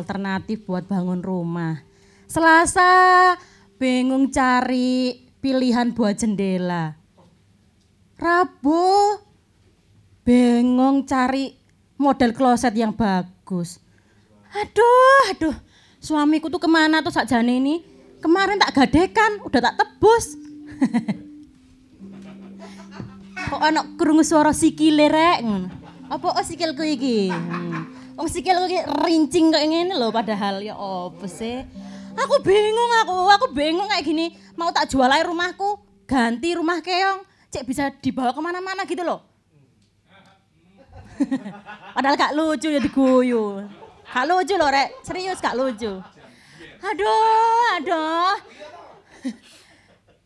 alternatif buat bangun rumah. Selasa bingung cari pilihan buat jendela. Rabu bingung cari model kloset yang bagus. Aduh, aduh. Suamiku tuh ke mana tuh sakjane ini? Kemarin tak gadekan, udah tak tebus. Kok anak krungu suara sikile rek. Apa oh sikilku iki? Hmm. Wong sikilku iki rincing kok ngene lho padahal ya opo sih? Aku bingung aku, aku bingung kayak gini. Mau tak jual aja rumahku, ganti rumah keong, cek bisa dibawa ke mana-mana gitu loh. Padahal gak lucu ya diguyu. Gak lucu loh rek, serius gak lucu. Aduh, aduh.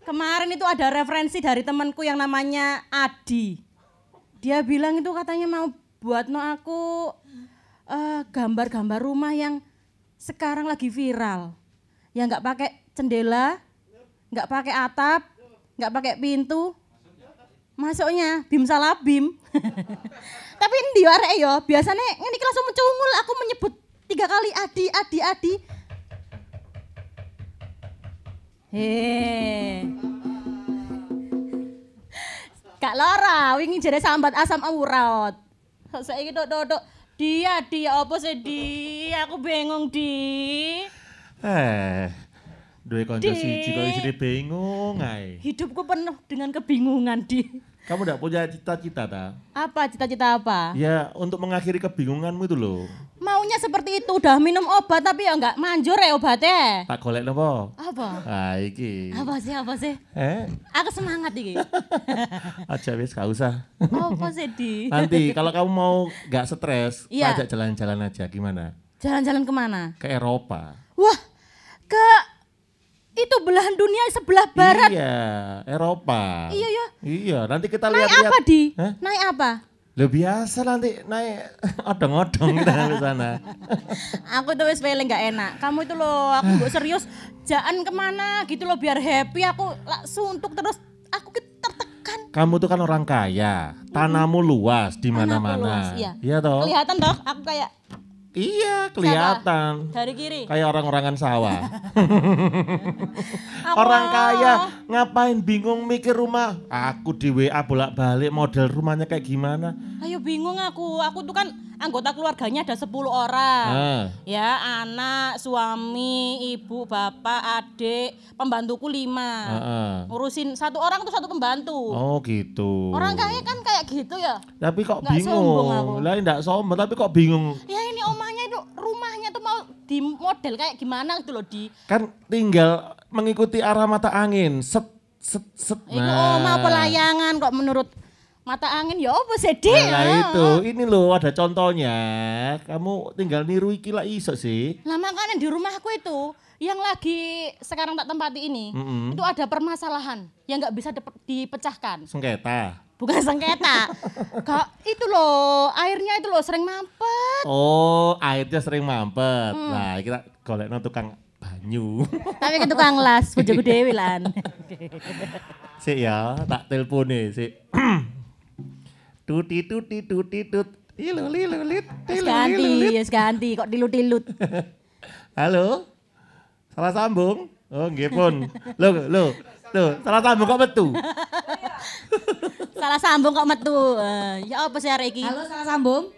Kemarin itu ada referensi dari temanku yang namanya Adi. Dia bilang itu katanya mau buat no aku eh, gambar-gambar rumah yang sekarang lagi viral. Yang nggak pakai jendela, nggak pakai atap, nggak pakai pintu. Masuknya bim salah bim. Tapi ini arek yo, biasanya ini langsung mencungul aku menyebut tiga kali Adi, Adi, Adi. Hei. Kak Lara, wingi jare sambat asam urat. Saiki tok tok tok dia dia apa sih di? Aku bingung di. Eh, kanca Dik. siji kok isine bingung ae. Hidupku penuh dengan kebingungan di. Kamu ndak punya cita-cita ta? Apa cita-cita apa? Ya, untuk mengakhiri kebingunganmu itu loh. Maunya seperti itu, udah minum obat tapi ya enggak manjur ya obatnya. Tak golek nopo? Apa? Ah, iki. Apa sih apa sih? Eh, Aku semangat iki. aja wis gak usah. apa sih di? Nanti kalau kamu mau gak stres, Iya. ajak jalan-jalan aja gimana? Jalan-jalan ke mana? Ke Eropa. Wah, ke itu belahan dunia sebelah barat. Iya, Eropa. Iya ya. Iya, nanti kita Naik lihat-lihat. apa di? Hah? Naik apa? Lo biasa nanti naik odong-odong kita di sana. Aku tuh wis feeling gak enak. Kamu itu loh, aku mbok serius jangan ke mana gitu loh biar happy. Aku lah suntuk terus aku tertekan. Kamu tuh kan orang kaya, tanahmu luas di mana-mana. iya. Iya toh? Kelihatan toh aku kayak Iya, kelihatan. dari kiri. Kayak orang-orangan sawah. Orang kaya ngapain bingung mikir rumah? Aku di WA bolak-balik model rumahnya kayak gimana? Ayo bingung aku. Aku tuh kan anggota keluarganya ada 10 orang. Ah, Ya, anak, suami, ibu, bapak, adik, pembantuku lima. heeh. Ngurusin satu orang tuh satu pembantu. Oh gitu. Orang kaya kan kayak gitu ya. Tapi kok Nggak aku. bingung? Lah enggak sombong, tapi kok bingung? Ya ini itu rumahnya tuh mau di model kayak gimana gitu loh di. Kan tinggal mengikuti arah mata angin. Set set set. Iku omah pelayangan kok menurut mata angin ya apa sih Dik? Nah Ah. itu, ini loh ada contohnya. Kamu tinggal niru iki lah iso sih. Lah makanya di rumahku itu yang lagi sekarang tak tempati ini Mm-mm. itu ada permasalahan yang nggak bisa dip- dipecahkan. Sengketa. Bukan sengketa. Kak, itu loh, airnya itu loh sering mampet. Oh, airnya sering mampet. Hmm. Nah, kita golek tukang banyu. Tapi kan tukang las, bojoku dewi lan. sik ya, tak telepon nih, sik. tuti tuti tuti tut. Lilu lilu lit. Lilu, ganti, wis ganti, kok tilut-tilut. Halo? Salah sambung? Oh, nggih pun. Loh, loh. Loh, salah sambung kok metu? Salah sambung kok metu. Eh, ya apa sih hari ini? Halo salah sambung?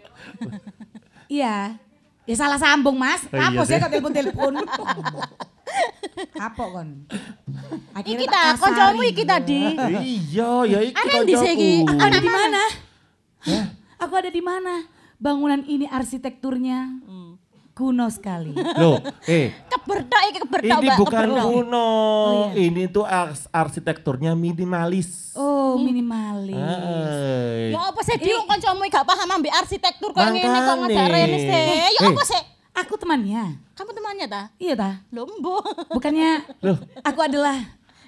iya. Ya salah sambung mas. Oh, iya Apa sih kok telepon-telepon? Apa kon? Iki Akhirnya ta, tak koncomu iki tadi. iya, ya iki Ana iki? koncoku. Aku ada di mana? Aku ada di mana? Bangunan ini arsitekturnya Hmm. kuno sekali. Loh, eh, Keberdak iki keberdak, ini Mbak. bukan keberdak. kuno. Oh, iya. Ini tuh ars- arsitekturnya minimalis. Oh minimalis. Eh, Ya apa sih, dia koncomu gak paham ambek arsitektur kok ngene kok Makane. ngajak rene sih. Ya Eh. apa sih? Aku temannya. Kamu temannya ta? Iya ta? Lombo. Bukannya Loh. aku adalah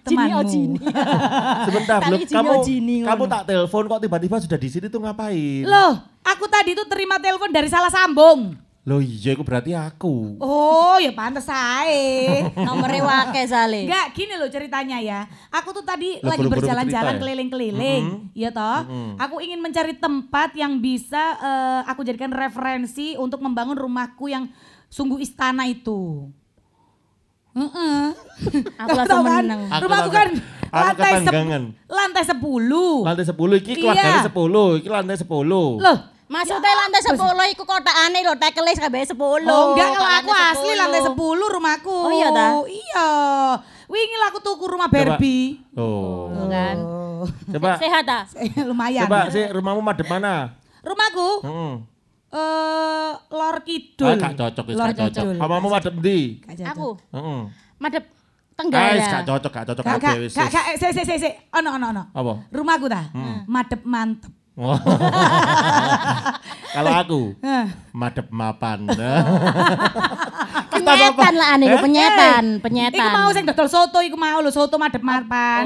Jini oh temanmu. jini. sebentar, loh, izini, kamu oh, Jini, kamu tak telepon kok tiba-tiba sudah di sini tuh ngapain? Loh, aku tadi itu terima telepon dari salah sambung. Loh iya itu berarti aku. Oh, ya pantes ae. Nomornya wake sale. Enggak, gini loh ceritanya ya. Aku tuh tadi Lah, lagi berjalan-jalan cerita ya? keliling-keliling, ya toh. Aku ingin mencari tempat yang bisa eh, aku jadikan referensi untuk membangun rumahku yang sungguh istana itu. Heeh. Aku langsung tahu kan? menang. Aku Rumahku kan lantai sep- ketanggangan. lantai 10. Lantai 10 iki keluarganya. 10, iki lantai 10. Loh, Maksudnya lantai 10 iku kotakane lho tekelis kabeh 10. Oh enggak kalau aku asli 10? lantai 10 rumahku. Oh iya ta? Iya. Wingi lah aku tuku rumah Coba. Barbie. Oh. kan. Oh. Coba Sehat ah? Lumayan. coba sih rumahmu madep mana? Rumahku Heeh. Eh lor Ah, kidul. gak cocok, wis Lor gak cocok. kidul. Ndi? Gak cocok. Aku Heeh. madep Ah, wis Tenggara. gak cocok, gak cocok Gak kabeh gak wis. gak wis. gak se. Ono ono ono. Apa? Rumahku ta. Madep mantep. Oh. Kalau aku Heh. madep mapan. Penyetan lah ane, Eh? penyetan, Iku penyetan. mau sing dodol soto iku mau lho soto madep mapan.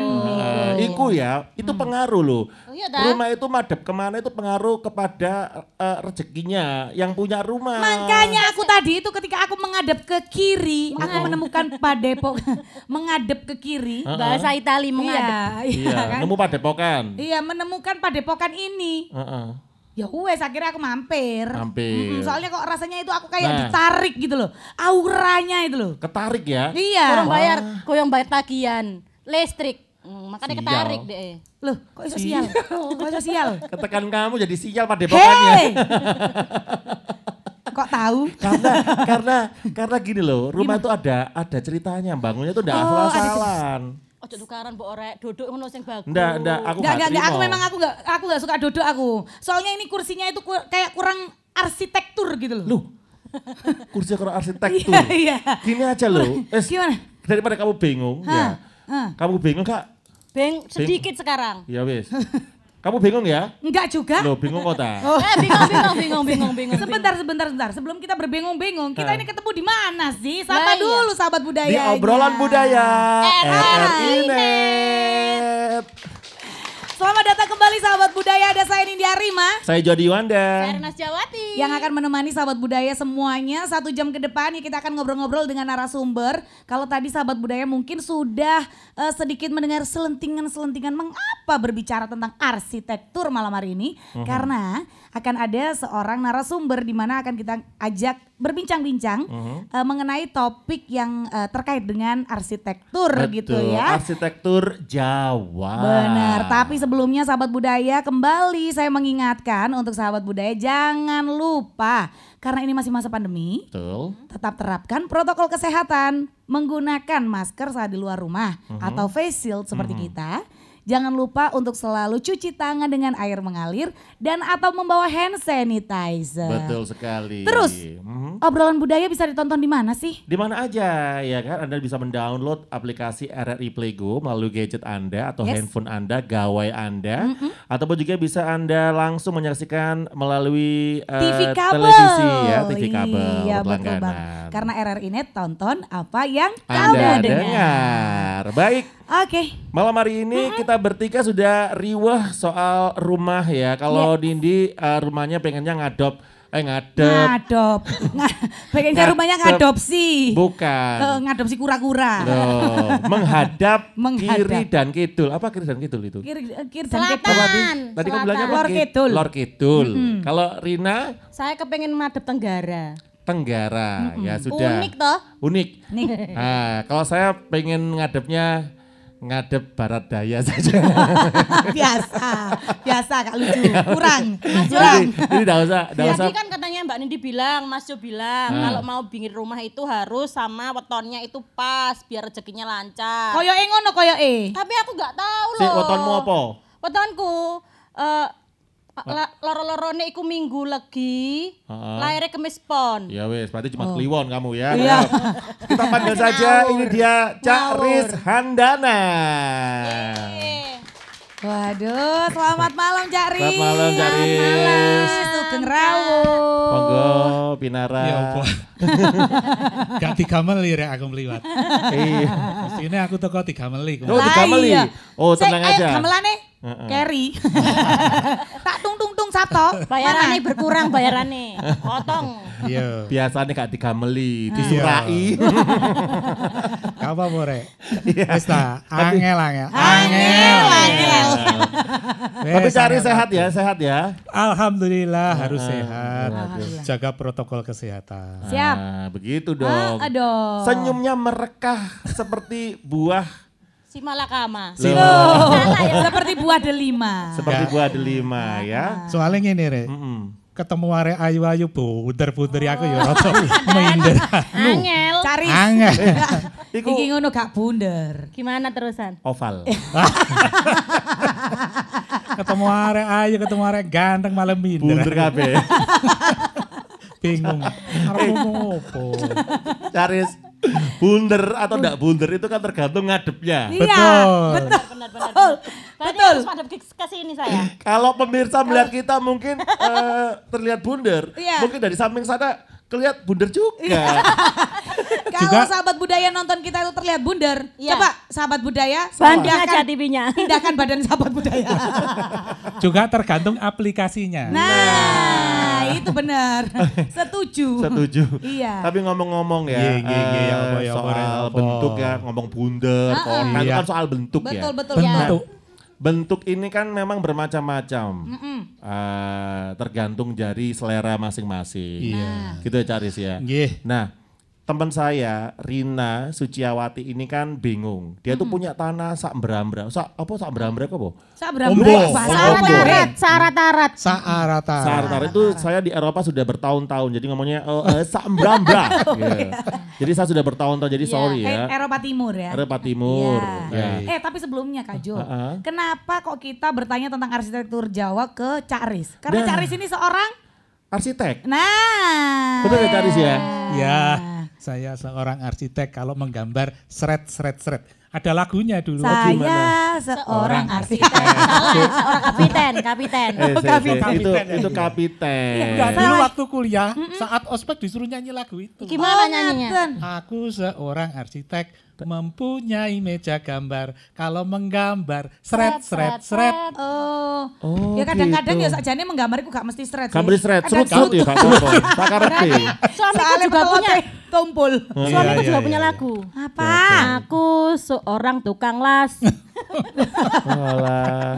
Eh, iku ya, itu pengaruh loh. Oh iya. Rumah itu madep ke mana itu pengaruh kepada eh, rezekinya yang punya rumah. Makanya aku tadi itu ketika aku menghadap ke kiri, aku menemukan Padepok menghadap ke kiri. Bahasa Itali mengadep. Iya, iya Iya, kan? nemu padepokan. Iya, menemukan Padepokan ini. Heeh. Ya wes akhirnya aku mampir. Mampir. Mm-mm, soalnya kok rasanya itu aku kayak Nah. ditarik gitu loh. Auranya itu loh. Ketarik ya. Iya. Kurang bayar, koyong bayar tagihan, listrik. Hmm, makanya Sial. ketarik deh. Loh, kok sosial? kok sosial? Ketekan kamu jadi sial padepokannya. Hei! kok tahu? karena karena karena gini loh, rumah itu ada ada ceritanya, bangunnya tuh enggak Oh, asal-asalan. Ojo tukaran mbok orek, duduk ngono sing bagus. Enggak, enggak, aku Enggak, enggak, enggak, aku memang aku enggak aku enggak suka duduk aku. Soalnya ini kursinya itu kayak kurang arsitektur gitu loh. Loh, kursi kurang arsitektur. Iya, iya. Gini aja loh, es, Gimana? daripada kamu bingung, ya. Hah? Kamu bingung kak? Beng sedikit sekarang. Ya wes. Kamu bingung ya? Enggak juga. Loh, bingung kota. Eh bingung bingung bingung bingung bingung. Sebentar, sebentar, sebentar. Sebelum kita berbingung-bingung, kita Hah. ini ketemu di mana sih? Sapa iya. dulu sahabat budaya. Di obrolan budaya RRI RRI.net. Selamat datang kembali sahabat budaya. Ada saya Nindya Rima. Saya Jody Wanda. Ernas Jawati. yang akan menemani sahabat budaya semuanya satu jam ke depan ya kita akan ngobrol-ngobrol dengan narasumber. Kalau tadi sahabat budaya mungkin sudah eh, sedikit mendengar selentingan-selentingan mengapa berbicara tentang arsitektur malam hari ini karena akan ada seorang narasumber di mana akan kita ajak berbincang-bincang eh, mengenai topik yang eh, terkait dengan arsitektur gitu Betul, ya. Arsitektur Jawa. Benar, tapi sebelumnya sahabat budaya kembali saya mengingatkan untuk sahabat budaya jangan lupa karena ini masih masa pandemi, Betul. tetap terapkan protokol kesehatan, menggunakan masker saat di luar rumah Mhm. atau face shield seperti kita. Jangan lupa untuk selalu cuci tangan dengan air mengalir dan atau membawa hand sanitizer. Betul sekali. Terus Mhm. obrolan budaya bisa ditonton di mana sih? Di mana aja ya kan Anda bisa mendownload aplikasi RRI Playgo melalui gadget Anda atau Yes. handphone Anda, gawai Anda ataupun juga bisa Anda langsung menyaksikan melalui eh, TV kabel. televisi ya, TV kabel Iya betul bang. Karena RRI Net tonton apa yang Anda kamu dengar. Dengar. Baik, Oke. Malam hari ini kita bertiga sudah riwah soal rumah ya. Kalau Dindi eh, rumahnya pengennya ngadop, eh ngadep, Ngadop. Nga- Pengennya rumahnya ngadopsi. bukan. Eh, ngadopsi kura-kura. Loh, menghadap, Menghadap. kiri dan kidul. Apa kiri dan kidul itu? Kiri, kiri dan Selatan. kidul. Tadi, tadi kamu bilangnya apa? Lor Kid- kidul. Lor kidul. Kalau Rina Saya kepengen madep Tenggara. Tenggara, ya sudah. Unik toh. Unik. Nih. Nah, kalau saya pengen ngadepnya ngadep barat daya saja. biasa. Biasa Kak lucu. Kurang. jadi, Kurang. jadi tidak usah, tidak usah. Tadi kan katanya Mbak Nindi bilang, Mas Jo bilang Hmm. kalau mau bikin rumah itu harus sama wetonnya itu pas biar rezekinya lancar. Koyo e ngono koyo e. Tapi aku nggak tahu Si loh. wetonmu apa? Wetonku eh la- loro-lorone iku minggu legi, Heeh. lahirnya kemis pon. Ya wes, berarti cuma kliwon kamu ya. Iya. Kita panggil saja, ini dia Cak Ngawur. Riz Handana. Eh, Waduh, selamat malam Cak Riz. Selamat malam, Cak Riz. Sugeng rawuh. Monggo, Pinara. Ya apa? Gak tiga meli rek aku meliwat. Iya. Mestinya aku toko tiga meli. Oh, tiga meli. iya. Oh, tenang ayo, aja. gamelane Heeh. carry. tak tung tung tung Sabto. Bayarannya berkurang bayarannya. Potong. Iya. Biasanya gak digameli, Ah. disurai. Apa more? Wis ta, angel angel. Angel, angel. Tapi cari sehat ya, sehat ya. Alhamdulillah harus sehat. Alhamdulillah. Jaga protokol kesehatan. Siap. Nah, begitu Ah, dong. aduh. Senyumnya merekah seperti buah, Si Malakama. Loh. Loh, seperti buah delima. seperti buah delima ya. Soalnya ngene rek, Mm-mm. ketemu arek ayu-ayu bunder-bunderi aku ya rada minder. Angel. Caris. Angel. Iku Iki ngono gak bunder. Gimana terusan? oval. ketemu arek ayu, ketemu arek ganteng malah minder. Bunder kabeh. Bingung. Arep ngomong opo? Caris bunder atau enggak bunder itu kan tergantung ngadepnya. Iya. Betul. Benar benar. benar. Berarti Betul. harus madep ke ke sini saya. Kalau pemirsa melihat kita mungkin eh, terlihat bunder, Iya. mungkin dari samping sana kelihatan bunder juga. Kalau Juga- sahabat budaya nonton kita itu terlihat bunder. Iya. Coba sahabat budaya Banding pindahkan- aja TV-nya. Pindahkan badan sahabat budaya. Juga tergantung aplikasinya. Nah, itu benar. Setuju. Setuju. Iya. Tapi ngomong-ngomong ya, Iya, iya, iya, apa, ya, apa, soal ya, bentuk ya, ngomong kotak itu Iya. kan soal bentuk ya. Betul betul Iya. ya. Bentuk. Bentuk ini kan memang bermacam-macam, Eh, tergantung dari selera masing-masing. Iya. Gitu ya Caris ya. Nggih. Nah, teman saya Rina Suciawati ini kan bingung. Dia tuh punya tanah sak berambra. Sak apa sak berambra apa? Bre? Syarat, syarat, syarat. Saarata. Sartar itu saya di Eropa sudah bertahun-tahun. Jadi ngomongnya eh, eh, sak berambra. Gitu. Jadi saya sudah bertahun-tahun. Jadi sorry Eh, ya. Eropa Timur ya. Eropa Timur. Iya. Ya. Eh tapi sebelumnya Kak Jo, Heeh. kenapa kok kita bertanya tentang arsitektur Jawa ke Cak Riz? Karena Nah. Cak Riz ini seorang, Arsitek. nah. Betul ya Cak Riz ya? Ya, saya seorang arsitek kalau menggambar seret seret seret. Ada lagunya dulu. Saya seorang arsitek. Seorang kapiten, kapiten. Eh, se- kapiten. itu Kapiten. itu kapiten. Enggak, dulu waktu kuliah saat ospek disuruh nyanyi lagu itu. Gimana Oh, nyanyinya? Aku seorang arsitek mempunyai meja gambar. Kalau menggambar seret seret seret. Oh, Oh, ya kadang-kadang gitu. ya sakjane menggambar iku gak mesti seret sih. Gambar seret, serut ya gak apa-apa. Tak karepe. Suamiku Soalnya juga punya, tumpul. suamiku Iya, juga iya, punya iya. lagu. Apa? Aku seorang tukang las. Walah,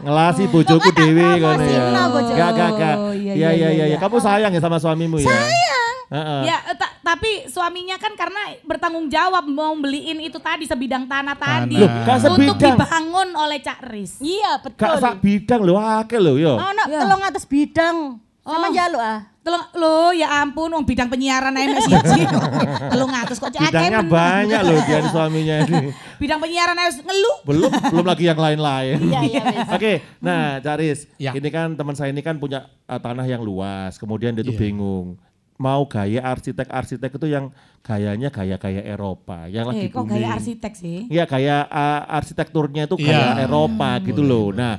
ngelasi bojoku dewe ngono ya. promosino, bojoku. Gak gak gak. Oh, iya, Iya iya, iya iya. iya. Kamu sayang ya sama suamimu ya? Sayang. Ya, eh, ta- tapi suaminya kan karena bertanggung jawab mau beliin itu tadi sebidang tanah tadi Loh, untuk sebidang. dibangun oleh Cak Riz. Iya Gak betul. sak bidang lho, akeh lho yo. Oh, no, Iya. telung atas bidang. Sama Oh. jaluk ah. Tolong lo ya ampun wong bidang penyiaran ae mek siji. Telung atus kok cek Bidangnya men. banyak loh dia di suaminya ini. Bidang penyiaran ae ngeluh. Belum belum lagi yang lain-lain. Iya iya. Oke, nah Caris, Ya. ini kan teman saya ini kan punya uh, tanah yang luas, kemudian dia tuh Iya. bingung mau gaya arsitek-arsitek itu yang gayanya gaya-gaya Eropa, yang lagi Eh kok booming. gaya arsitek sih? Iya gaya uh, arsitekturnya itu Iya. gaya Eropa gitu loh. Nah,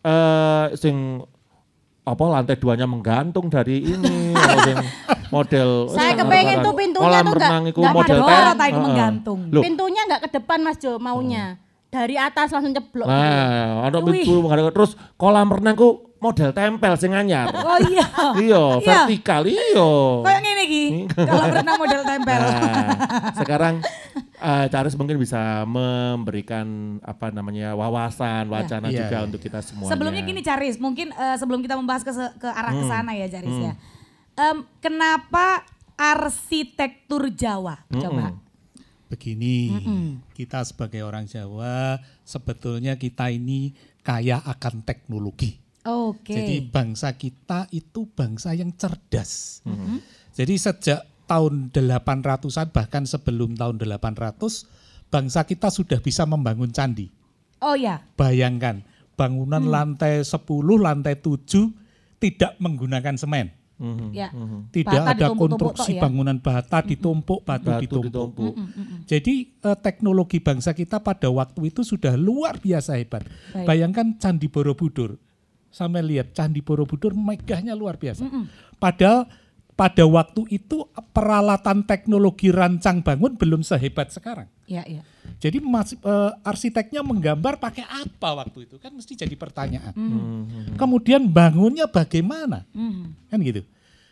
eh sing apa lantai duanya menggantung dari ini sing model Saya eh, kepengen tuh pintunya tuh renang nggak model Heeh. menggantung. Loh, Pintunya nggak ke depan Mas Jo maunya. Dari atas langsung ceblok. Nah, ada pintu menghadap terus kolam renang ku model tempel sing anyar. Oh iya. iya, Iya. vertikal iya. Kayak ngene iki. Kalau pernah model tempel. Nah, sekarang eh Caris mungkin bisa memberikan apa namanya wawasan, wacana Iya, juga iya. untuk kita semuanya. Sebelumnya gini Caris, mungkin eh, sebelum kita membahas ke, ke arah ke Hmm. sana ya Caris ya. Em, kenapa arsitektur Jawa? Coba. Begini, kita sebagai orang Jawa sebetulnya kita ini kaya akan teknologi. Oke. Jadi bangsa kita itu bangsa yang cerdas. Jadi sejak tahun 800-an bahkan sebelum tahun 800 bangsa kita sudah bisa membangun candi. oh ya. Bayangkan bangunan lantai 10, lantai 7 tidak menggunakan semen. Mhm. Ya. Tidak Bata ada konstruksi ya. bangunan bata ditumpuk, batu, Batu ditumpuk. ditumpuk. Jadi eh, teknologi bangsa kita pada waktu itu sudah luar biasa hebat. Baik. Bayangkan Candi Borobudur. Sampai lihat Candi Borobudur megahnya luar biasa. Padahal pada waktu itu peralatan teknologi rancang bangun belum sehebat sekarang. Iya, iya. Jadi mas, eh, arsiteknya menggambar pakai apa waktu itu kan mesti jadi pertanyaan. Kemudian bangunnya bagaimana? Hmm. Kan gitu.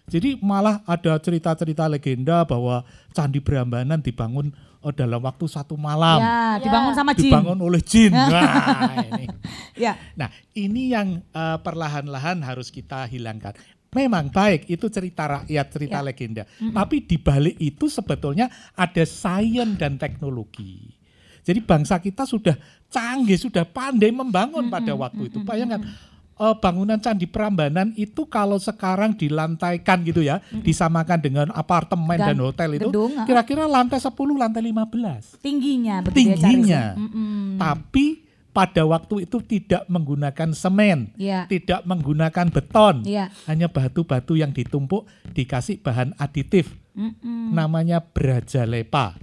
Jadi malah ada cerita-cerita legenda bahwa Candi Prambanan dibangun eh, dalam waktu satu malam. Ya, dibangun sama jin. Dibangun oleh jin. Wah, ini. Ya. Nah, ini yang eh, perlahan-lahan harus kita hilangkan. Memang baik itu cerita rakyat, cerita Ya. legenda. Tapi di balik itu sebetulnya ada sains dan teknologi. Jadi bangsa kita sudah canggih, sudah pandai membangun pada waktu itu. Bayangkan eh, bangunan Candi Prambanan itu kalau sekarang dilantaikan gitu ya, disamakan dengan apartemen Gan- dan hotel itu, kira-kira lantai 10, lantai 15 Tingginya begitu ya, tingginya. ya? Mm-mm. Tapi pada waktu itu tidak menggunakan semen, Iya. tidak menggunakan beton, Iya. hanya batu-batu yang ditumpuk dikasih bahan aditif, Mm-mm. namanya brajalepa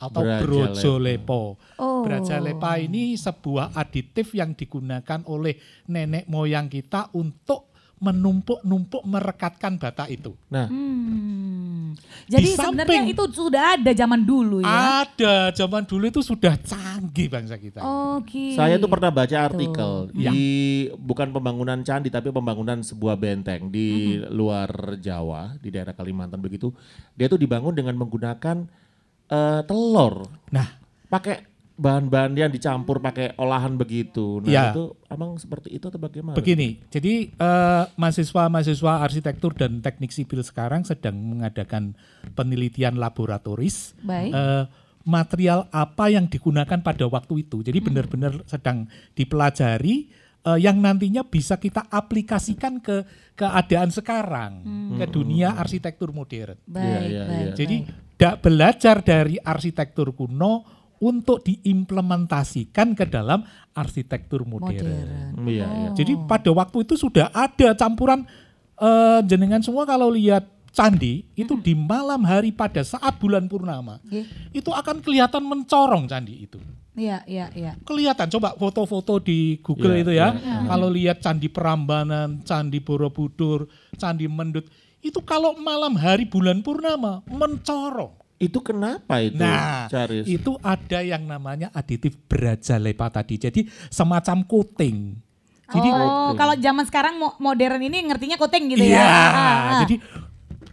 atau Brajalepa. brojolepo. Oh. Brajalepa ini sebuah aditif yang digunakan oleh nenek moyang kita untuk menumpuk-numpuk merekatkan bata itu. Nah, Hmm. Jadi Di sebenarnya itu sudah ada zaman dulu ya. Ada zaman dulu itu sudah canggih bangsa kita. Oke. Saya tuh pernah baca artikel Ya. di bukan pembangunan candi tapi pembangunan sebuah benteng di luar Jawa di daerah Kalimantan begitu. Dia tuh dibangun dengan menggunakan eh, telur. Nah, Pakai bahan-bahan yang dicampur pakai olahan begitu. Nah, Ya. itu emang seperti itu atau bagaimana? Begini, jadi eh, mahasiswa-mahasiswa arsitektur dan teknik sipil sekarang sedang mengadakan penelitian laboratoris. Baik. eh, material apa yang digunakan pada waktu itu. Jadi benar-benar sedang dipelajari eh, yang nantinya bisa kita aplikasikan ke keadaan sekarang, ke dunia arsitektur modern. Baik, Iya, iya, baik. iya. Jadi dak belajar dari arsitektur kuno untuk diimplementasikan ke dalam arsitektur modern. modern. Oh. Iya, iya. Jadi pada waktu itu sudah ada campuran eh, jenengan semua kalau lihat candi itu di malam hari pada saat bulan purnama Oke. itu akan kelihatan mencorong candi itu. Iya, iya, iya. Kelihatan coba foto-foto di Google Iya, itu ya. iya, Kalau lihat candi Prambanan, candi Borobudur, candi Mendut itu kalau malam hari bulan purnama mencorong. Itu kenapa itu, Nah, Charis? itu ada yang namanya aditif brajalepa tadi. Jadi semacam coating. Jadi oh, kalau zaman sekarang mo- modern ini ngertinya coating gitu ya. Iya, Ah, ah. jadi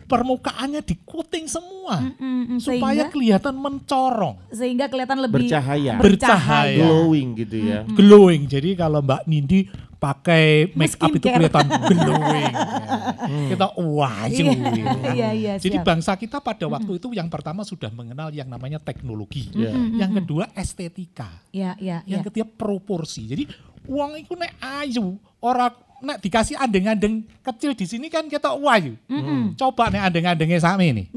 permukaannya di coating semua Mm, mm, supaya sehingga kelihatan mencorong, sehingga kelihatan lebih Bercahaya. bercahaya, Glowing gitu ya. glowing. Jadi kalau Mbak Nindi pakai make up itu kelihatan glowing. Kita wah, Iya, iya, iya, Jadi siap. bangsa kita pada waktu itu yang pertama sudah mengenal yang namanya teknologi. Iya. Yang kedua estetika. Iya, iya, iya. Yang ketiga proporsi. Jadi uang itu nek ayu, orang nek dikasih andeng-andeng kecil di sini kan kita wayu. Coba nek andeng-andengnya sami ini.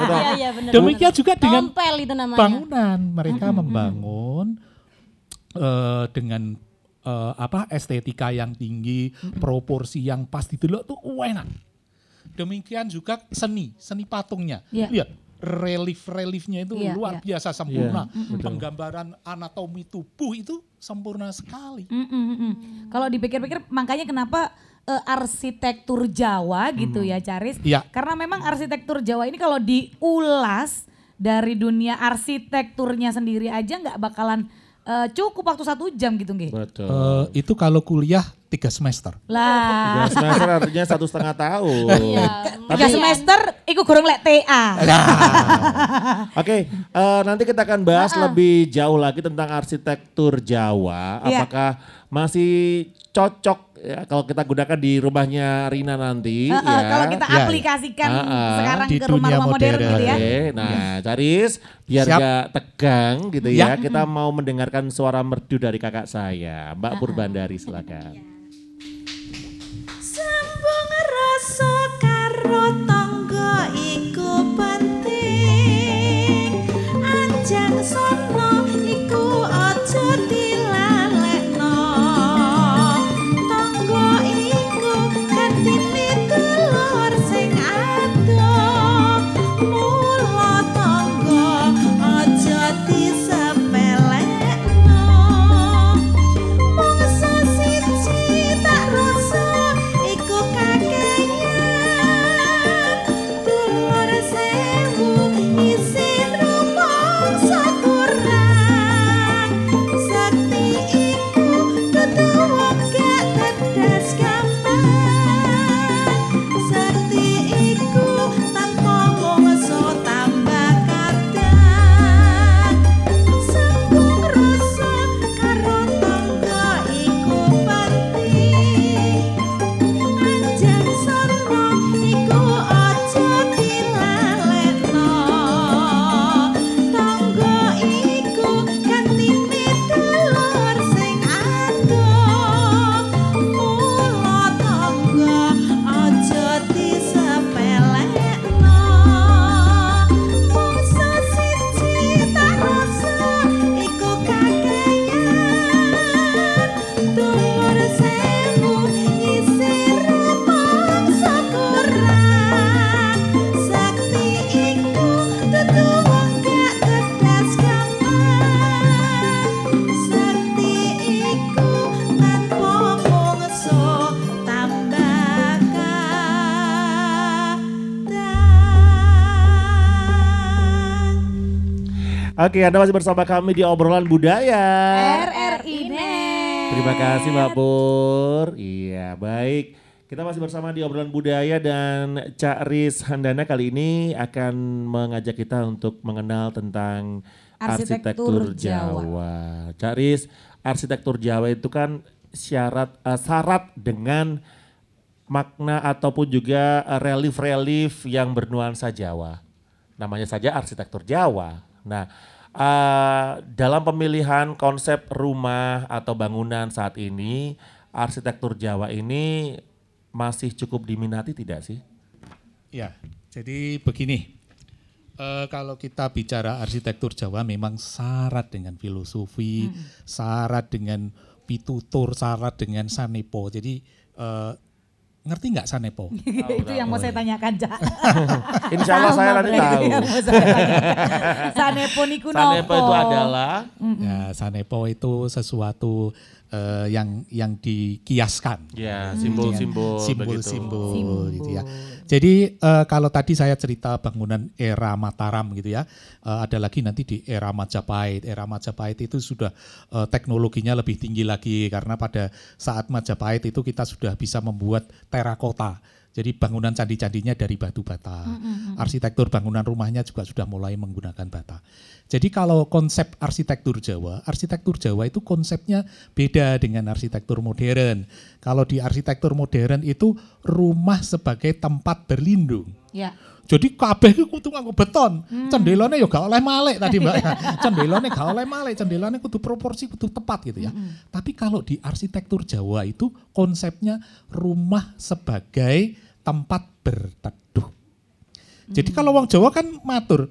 Iya iya benar. Demikian juga dengan Tompel itu namanya. bangunan. Mereka membangun eh, dengan eh, apa estetika yang tinggi, proporsi yang pas didelok tuh enak. Demikian juga seni, seni patungnya. Iya. Lihat relief-reliefnya itu Iya, luar iya. biasa sempurna. Iya, betul. Penggambaran anatomi tubuh itu sempurna sekali. Mm, mm, mm, mm. Kalau dipikir-pikir makanya kenapa eh, arsitektur Jawa gitu ya Caris. Iya. Karena memang arsitektur Jawa ini kalau diulas dari dunia arsitekturnya sendiri aja nggak bakalan eh, cukup waktu satu jam gitu nggih. Betul. Eh, itu kalau kuliah tiga semester. Lah, Tiga semester artinya satu setengah tahun. Iya. tiga semester iku gorong lek TA. Oke, eh, nanti kita akan bahas lebih jauh lagi tentang arsitektur Jawa. Iya. Apakah masih cocok ya, kalau kita gunakan di rumahnya Rina nanti? Heeh, ya. Kalau kita Iya, iya. aplikasikan Ah, ah. sekarang Di ke rumah-rumah modern modern. gitu ya. Oke, nah Caris biar Siap. gak tegang gitu Ya. ya, kita mau mendengarkan suara merdu dari kakak saya, Mbak Purbandari silakan. Sambung rasa karo tangga Oke, Anda masih bersama kami di obrolan budaya. RRI Net. Terima kasih Mbak Pur. Iya, baik. Kita masih bersama di obrolan budaya dan Cak Riz Handana kali ini akan mengajak kita untuk mengenal tentang Arsitektur arsitektur, Jawa. Cak Riz, arsitektur Jawa itu kan syarat eh, syarat dengan makna ataupun juga relief-relief yang bernuansa Jawa. Namanya saja arsitektur Jawa. Nah, eh, dalam pemilihan konsep rumah atau bangunan saat ini, arsitektur Jawa ini masih cukup diminati tidak sih? Ya, jadi begini. Eh, kalau kita bicara arsitektur Jawa memang syarat dengan filosofi, syarat dengan pitutur, syarat dengan sanepo. Jadi eh, ngerti nggak sanepo? itu yang mau saya tanyakan, Cak. Insya Allah saya nanti tahu. Tanyakan. Sanepo niku Sanepo itu adalah Ya, sanepo itu sesuatu eh, yang yang dikiaskan. ya Hmm. simbol-simbol begitu. simbol-simbol gitu ya. Jadi eh, kalau tadi saya cerita bangunan era Mataram gitu ya, eh, ada lagi nanti di era Majapahit. Era Majapahit itu sudah eh, teknologinya lebih tinggi lagi karena pada saat Majapahit itu kita sudah bisa membuat terakota. Jadi bangunan candi-candinya dari batu bata. Arsitektur bangunan rumahnya juga sudah mulai menggunakan bata. Jadi kalau konsep arsitektur Jawa, arsitektur Jawa itu konsepnya beda dengan arsitektur modern. Kalau di arsitektur modern itu rumah sebagai tempat berlindung. Ya. Jadi kabeh iku kudu nganggo beton. Cendelane ya gak oleh malek tadi Mbak. Cendelane gak oleh malek, cendelane kudu proporsi kudu tepat gitu ya. Tapi kalau di arsitektur Jawa itu konsepnya rumah sebagai tempat berteduh. Jadi kalau wong Jawa kan matur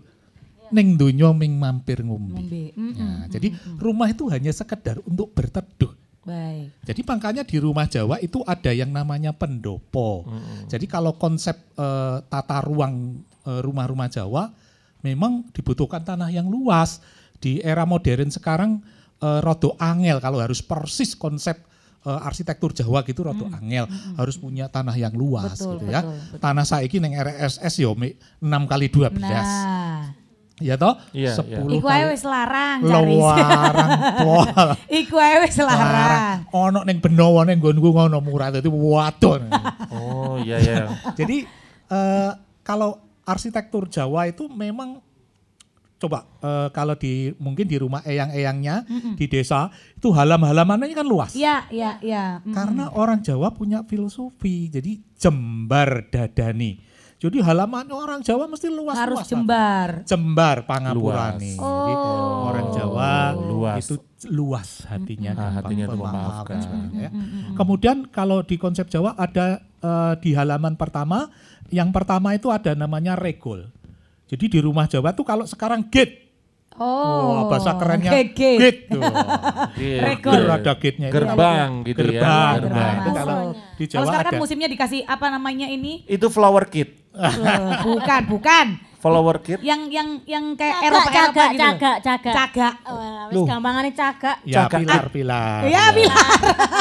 ning donya ming mampir ngombe. Ngombe. Mm, Nah, jadi rumah itu hanya sekedar untuk berteduh. Baik. Jadi makanya di rumah Jawa itu ada yang namanya pendopo. Jadi kalau konsep eh, tata ruang eh, rumah-rumah Jawa memang dibutuhkan tanah yang luas. Di era modern sekarang eh, rodo angel kalau harus persis konsep eh, arsitektur Jawa gitu rodo angel harus punya tanah yang luas Betul, gitu ya. betul, betul. Tanah saiki neng RSS yo 6 kali 12. Nah, Ya toh? Iya, 10 iku ae kali wis larang, Caris. Luarang pol. Iku ae wis larang. Ono ning Benowo ning nggonku ngono murah dadi wadon. Oh iya iya. Jadi eh, kalau arsitektur Jawa itu memang coba eh, kalau di mungkin di rumah eyang-eyangnya di desa itu halam-halamannya kan luas. Iya, iya, iya. Mm. Karena orang Jawa punya filosofi. Jadi jembar dadani. Jadi halamannya orang Jawa mesti luas Harus luas. jembar. Jembar pangapurane. Luas. Jadi Oh. orang Jawa luas. itu luas hatinya, Ah, gampang hatinya memaafkan. ya. Kemudian kalau di konsep Jawa ada eh, di halaman pertama, yang pertama itu ada namanya regol. Jadi di rumah Jawa tuh kalau sekarang gate, Oh. wah bahasa kerennya gate. tuh. Iya. Regol. Ger ada gate-nya. Itu Gerbang kalau- gitu ya. gerbang, Gerbang. Nah, itu kalau di Kalau Jawa sekarang ada. kan musimnya dikasih apa namanya ini? Itu flower kit. Eh, bukan, bukan. Flower kit. Yang yang yang kayak Eropa Eropa cagak, gitu. loh. cagak, cagak. Cagak. Oh, Loh. gampangane cagak. Ya Cakak. pilar-pilar. Ya, pilar.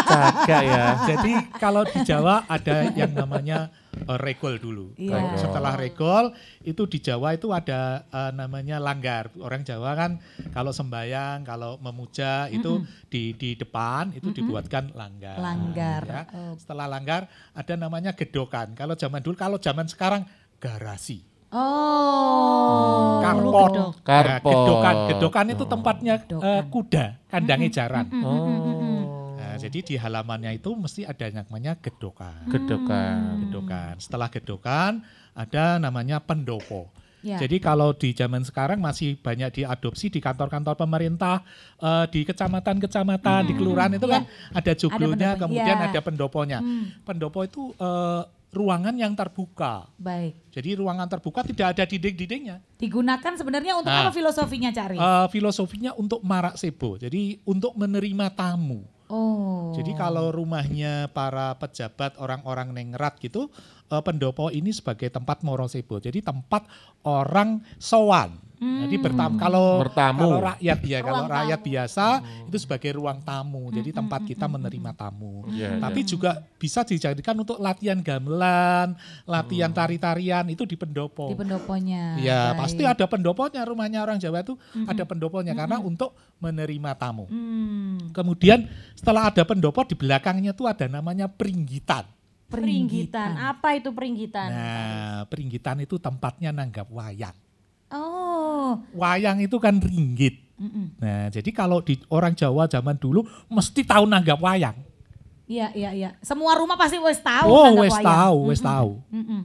Cagak ya. Jadi kalau di Jawa ada yang namanya eh, regol dulu. Iya. Regol. Setelah regol itu di Jawa itu ada eh, namanya langgar. Orang Jawa kan kalau sembayang, kalau memuja itu di di depan itu dibuatkan langgar. Langgar. ya. Oh. Setelah langgar ada namanya gedokan. Kalau zaman dulu, kalau zaman sekarang garasi. Oh. Karpot. Nah, Karpot. gedokan. Gedokan itu tempatnya eh, kuda, kandangnya jaran. Oh. Nah, jadi di halamannya itu mesti ada yang namanya gedokan. Gedokan. Gedokan. Setelah gedokan ada namanya pendopo. Ya. Jadi kalau di zaman sekarang masih banyak diadopsi di kantor-kantor pemerintah, eh, di kecamatan-kecamatan, di kelurahan itu kan ada joglonya, kemudian Ya. ada pendoponya. Hmm. Pendopo itu eh, ruangan yang terbuka. Baik. Jadi ruangan terbuka tidak ada dinding-dindingnya. Digunakan sebenarnya untuk Nah. apa filosofinya cari? Eh, filosofinya untuk marak sebo. Jadi untuk menerima tamu. Oh. Jadi kalau rumahnya para pejabat orang-orang nengrat gitu, eh, pendopo ini sebagai tempat morosebo. Jadi tempat orang sowan. Jadi bertamu kalau Bertamu. kalau rakyat ya, kalau Ruang rakyat tamu. biasa itu sebagai ruang tamu. Jadi tempat kita menerima tamu. Iya, Tapi iya. juga bisa dijadikan untuk latihan gamelan, latihan tari-tarian itu di pendopo. Di pendoponya. Ya, Baik. pasti ada pendoponya rumahnya orang Jawa itu ada pendoponya karena untuk menerima tamu. Hmm, Kemudian setelah ada pendopo di belakangnya tuh ada namanya peringgitan. Peringgitan. Apa itu peringgitan? Nah, peringgitan itu tempatnya nanggap wayang. Oh. Wayang itu kan ringgit. Mm-mm. Nah, jadi kalau di orang Jawa zaman dulu mesti tahu nanggap wayang. Iya, iya, iya. Semua rumah pasti wes tahu. oh, nanggap wes wayang. tahu, wes tahu. Mm-mm.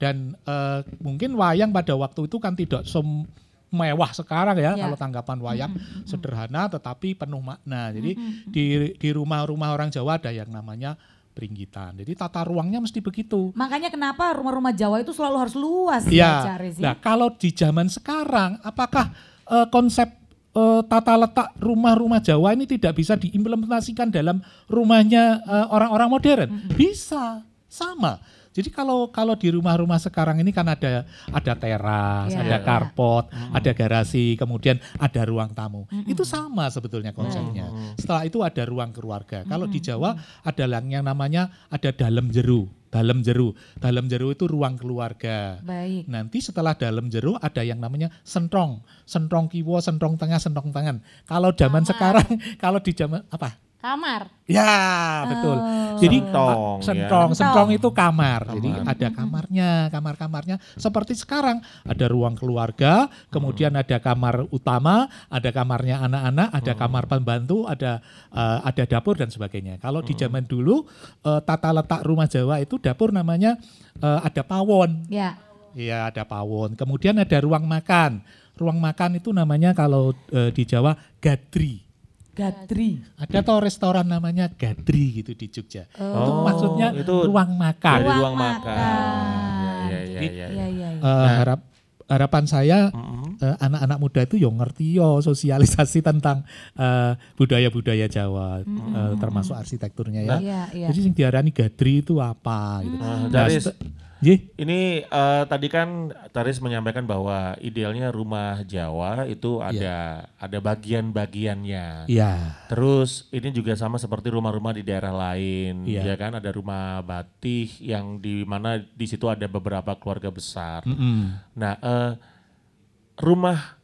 Dan eh, mungkin wayang pada waktu itu kan tidak semewah sekarang ya, Ya. kalau tanggapan wayang sederhana tetapi penuh makna. Jadi di di rumah-rumah orang Jawa ada yang namanya peringgitan. Jadi tata ruangnya mesti begitu. Makanya kenapa rumah-rumah Jawa itu selalu harus luas ya? Nah, kalau di zaman sekarang apakah eh, konsep eh, tata letak rumah-rumah Jawa ini tidak bisa diimplementasikan dalam rumahnya eh, orang-orang modern? Bisa, sama. Jadi kalau kalau di rumah-rumah sekarang ini kan ada ada teras, Iya, ada karpot, ada garasi, kemudian ada ruang tamu. Itu sama sebetulnya konsepnya. Setelah itu ada ruang keluarga. Kalau di Jawa ada yang namanya ada dalam jeru. Dalam jeru. Dalam jeru itu ruang keluarga. Baik. Nanti setelah dalam jeru ada yang namanya sentrong. Sentrong kiwo, sentrong tengah, sentrong tangan. Kalau zaman sekarang, kalau di zaman apa? Kamar. Ya, betul. Oh. Jadi Sentong, ah, sentong, ya. sentong itu kamar. Jadi Kamar. ada kamarnya, kamar-kamarnya seperti sekarang ada ruang keluarga, kemudian ada kamar utama, ada kamarnya anak-anak, ada kamar pembantu, ada eh, ada dapur dan sebagainya. Kalau di zaman dulu eh, tata letak rumah Jawa itu dapur namanya eh, ada pawon. Ya. Iya, ada pawon. Kemudian ada ruang makan. Ruang makan itu namanya kalau eh, di Jawa gadri. Gadri. Ada toh restoran namanya Gadri gitu di Jogja. Itu Oh, maksudnya itu ruang makan. Dari Ruang ruang makan. makan. Iya, iya, iya, iya. Iya, iya, iya. Eh, harap harapan saya eh, anak-anak muda itu yang ngerti yo sosialisasi tentang eh, budaya-budaya Jawa, eh, termasuk arsitekturnya ya. Iya, iya. Jadi yang diarani Gadri itu apa gitu. Nah, Nah, Daris, Nggih. ini eh, tadi kan Taris menyampaikan bahwa idealnya rumah Jawa itu ada ada bagian-bagiannya. Iya. Terus ini juga sama seperti rumah-rumah di daerah lain, Iya. ya kan? Ada rumah batih yang di mana di situ ada beberapa keluarga besar. Mm-mm. Nah, eh, rumah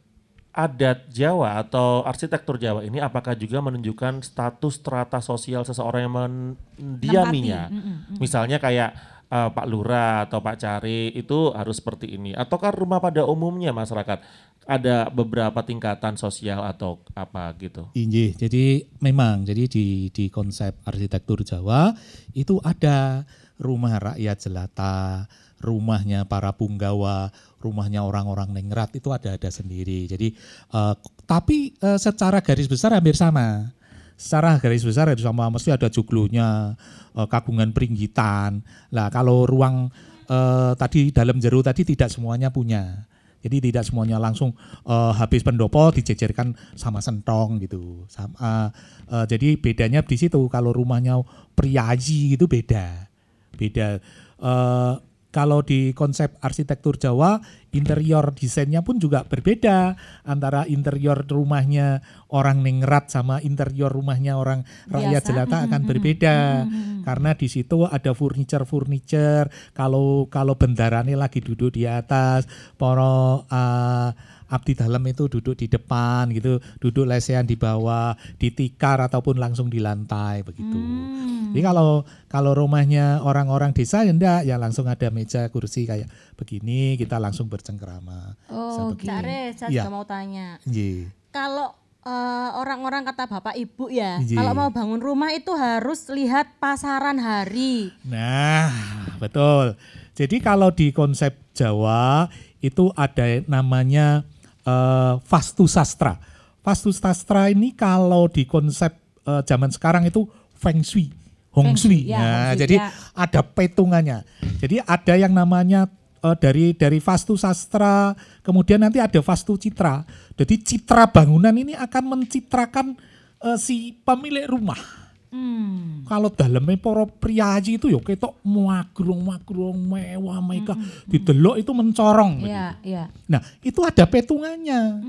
adat Jawa atau arsitektur Jawa ini apakah juga menunjukkan status strata sosial seseorang yang mendiaminya? Misalnya kayak eh, Pak Lurah atau Pak Cari itu harus seperti ini. Ataukah rumah pada umumnya masyarakat ada beberapa tingkatan sosial atau apa gitu? Injih, jadi memang jadi di di konsep arsitektur Jawa itu ada rumah rakyat jelata, rumahnya para punggawa, rumahnya orang-orang ningrat itu ada ada sendiri. Jadi eh, tapi eh, secara garis besar hampir sama. Secara garis besar hampir sama mesti ada joglonya, eh, kagungan peringgitan. Lah kalau ruang eh, tadi dalam jeru tadi tidak semuanya punya. Jadi tidak semuanya langsung eh, habis pendopo dijejerkan sama sentong gitu. Sama, eh, jadi bedanya di situ kalau rumahnya priayi itu beda. Beda. Eh, kalau di konsep arsitektur Jawa, interior desainnya pun juga berbeda antara interior rumahnya orang ningrat sama interior rumahnya orang rakyat Biasa. jelata akan berbeda. Karena di situ ada furniture furniture kalau kalau bendarane lagi duduk di atas para uh, abdi dalam itu duduk di depan gitu duduk lesehan di bawah ditikar ataupun langsung di lantai begitu Hmm. jadi kalau kalau rumahnya orang-orang desa ya enggak ya langsung ada meja kursi kayak begini kita langsung bercengkrama Oh, Cak Re, saya Iya. juga mau tanya. Iya. Kalau eh, orang-orang kata bapak ibu ya, Iya. kalau mau bangun rumah itu harus lihat pasaran hari. Nah, betul. Jadi kalau di konsep Jawa itu ada namanya eh, vastu sastra. Vastu sastra ini kalau di konsep eh, zaman sekarang itu feng shui, hong Feng shui, ya, Nah, feng shui, jadi ya. ada petungannya. Jadi ada yang namanya eh, dari dari vastu sastra, kemudian nanti ada vastu citra. Jadi citra bangunan ini akan mencitrakan eh, si pemilik rumah. Hmm. Kalau dalamnya para priayi itu ya ketok magrong-magrong mewah mereka didelok itu mencorong. begitu. Iya, iya. Nah, itu ada petungannya.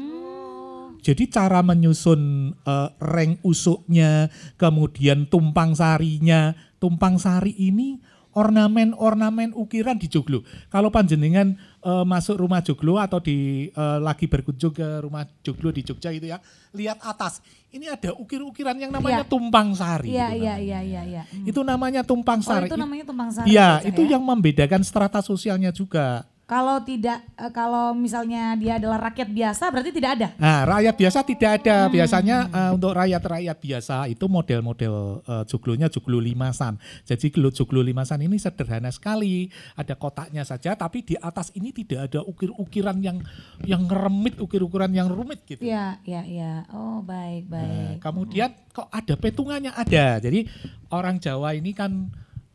Jadi cara menyusun eh, reng usuknya, kemudian tumpang sarinya, tumpang sari ini ornamen-ornamen ukiran di joglo. Kalau panjenengan eh, masuk rumah joglo atau di eh, lagi berkunjung ke rumah joglo di Jogja itu ya, lihat atas. Ini ada ukir-ukiran yang namanya Iya. tumpang sari. Iya, iya, iya, iya, iya. Hmm. Itu namanya tumpang Oh, sari. itu namanya tumpang sari. Iya, itu ya? yang membedakan strata sosialnya juga. Kalau tidak, eh, kalau misalnya dia adalah rakyat biasa, berarti tidak ada. Nah, rakyat biasa tidak ada. Hmm. Biasanya eh, untuk rakyat-rakyat biasa itu model-model eh, joglonya joglo limasan. Jadi joglo limasan ini sederhana sekali. Ada kotaknya saja, tapi di atas ini tidak ada ukir-ukiran yang yang ngeremit, ukir-ukiran yang rumit gitu. Iya, iya, iya. Oh, baik, Nah, baik. kemudian kok ada petungannya ada. Jadi orang Jawa ini kan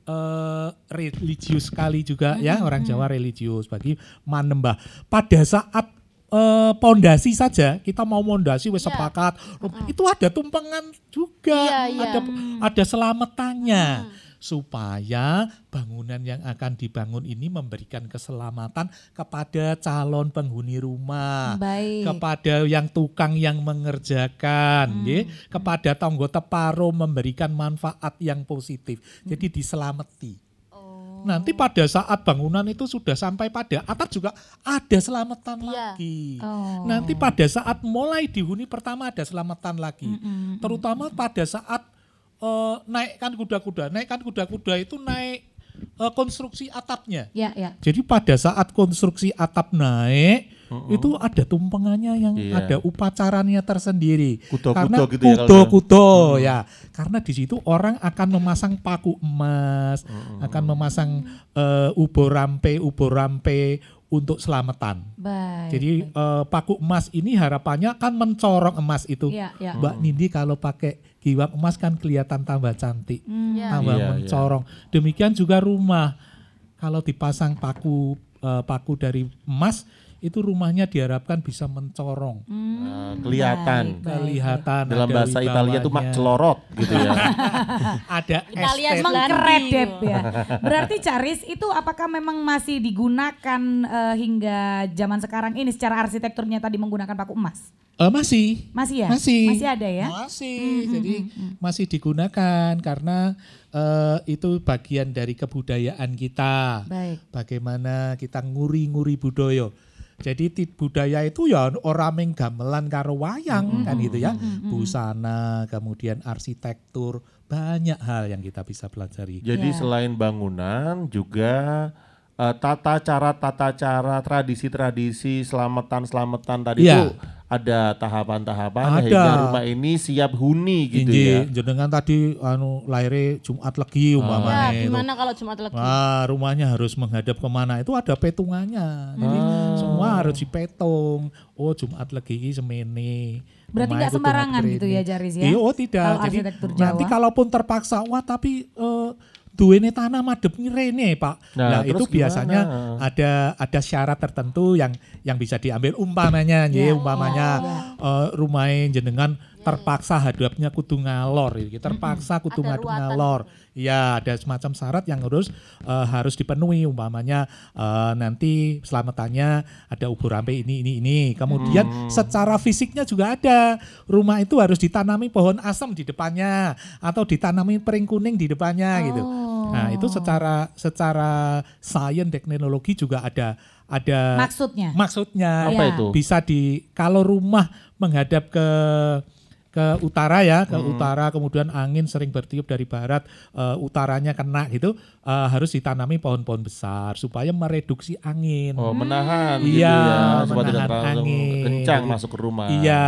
eh, religius sekali juga ya orang Jawa religius bagi manembah. Pada saat eh, pondasi saja kita mau pondasi wes Iya. sepakat itu ada tumpengan juga Iya, iya. ada ada selamatannya supaya bangunan yang akan dibangun ini memberikan keselamatan kepada calon penghuni rumah Baik. kepada yang tukang yang mengerjakan, Hmm. nggih, kepada tonggo teparo memberikan manfaat yang positif. Jadi diselamati. Oh. Nanti pada saat bangunan itu sudah sampai pada atap juga ada selamatan Iya. lagi. Oh. Nanti pada saat mulai dihuni pertama ada selamatan lagi. Mm-mm. Terutama pada saat eh, naikkan kuda-kuda. Naikkan kuda-kuda itu naik eh, konstruksi atapnya. Ya, ya. Jadi pada saat konstruksi atap naik itu ada tumpengannya yang Iya. ada upacaranya tersendiri. Kudo-kudo Karena gitu ya kalau kudo-kudo ya. Karena di situ orang akan memasang paku emas, akan memasang eh, ubo rampe, ubo rampe untuk selamatan. Baik. Jadi eh, paku emas ini harapannya kan mencorong emas itu. Iya, iya. Mbak Nindi kalau pakai giwang emas kan kelihatan tambah cantik Hmm. Iya. tambah Iya, mencorong. Demikian juga rumah. Kalau dipasang paku eh, paku dari emas itu rumahnya diharapkan bisa mencorong. Nah, kelihatan. Baik, baik. Kelihatan Dalam ada bahasa Italia itu mak celorot gitu ya. ada Italia. Belandi. Mengkeredep ya. Berarti Caris itu apakah memang masih digunakan eh, hingga zaman sekarang ini secara arsitekturnya tadi menggunakan paku emas? Eh, masih. Masih ya? Masih. Masih ada ya? Masih. Jadi masih digunakan karena eh, itu bagian dari kebudayaan kita. Baik. Bagaimana kita nguri-nguri budaya. Jadi budaya itu ya orang meng gamelan karo wayang kan gitu ya. Busana, kemudian arsitektur, banyak hal yang kita bisa pelajari. Jadi Ya. selain bangunan juga eh, tata cara tata cara tradisi-tradisi selamatan-selamatan tadi Iya. itu ada tahapan-tahapan Ada. sehingga rumah ini siap huni gitu Inji, ya. jenengan tadi anu lahirnya Jumat Legi Ya, umpamanya itu. gimana kalau Jumat lagi? Wah, rumahnya harus menghadap ke mana? Itu ada petungannya. Jadi Hmm. Semua harus dipetung. Oh, Jumat Legi ini semene. Berarti nggak sembarangan gitu ya, Jaris, ya? Iya, oh tidak. Kalau Jadi nanti kalaupun terpaksa, wah tapi eh, duwene tanah madep rene, Pak. Nah, Nah, itu biasanya gimana? ada ada syarat tertentu yang yang bisa diambil umpamanya, nggih, Ya. umpamanya Ya. eh, rumahnya jenengan terpaksa hadapnya kudu ngalor, gitu. terpaksa kudu Ada ngadep ruatan. Ya, ada semacam syarat yang harus eh, harus dipenuhi umpamanya eh, nanti selamatannya ada ubur rampe ini ini ini. Kemudian Hmm. secara fisiknya juga ada. Rumah itu harus ditanami pohon asam di depannya atau ditanami pering kuning di depannya gitu. Nah, itu secara secara sains teknologi juga ada ada Maksudnya? maksudnya Apa Ya. itu? bisa di kalau rumah menghadap ke ke utara ya ke Hmm. utara kemudian angin sering bertiup dari barat eh, utaranya kena gitu eh, harus ditanami pohon-pohon besar supaya mereduksi angin Oh, menahan gitu Iya, ya supaya tidak menahan terlalu angin. kencang masuk ke rumah. iya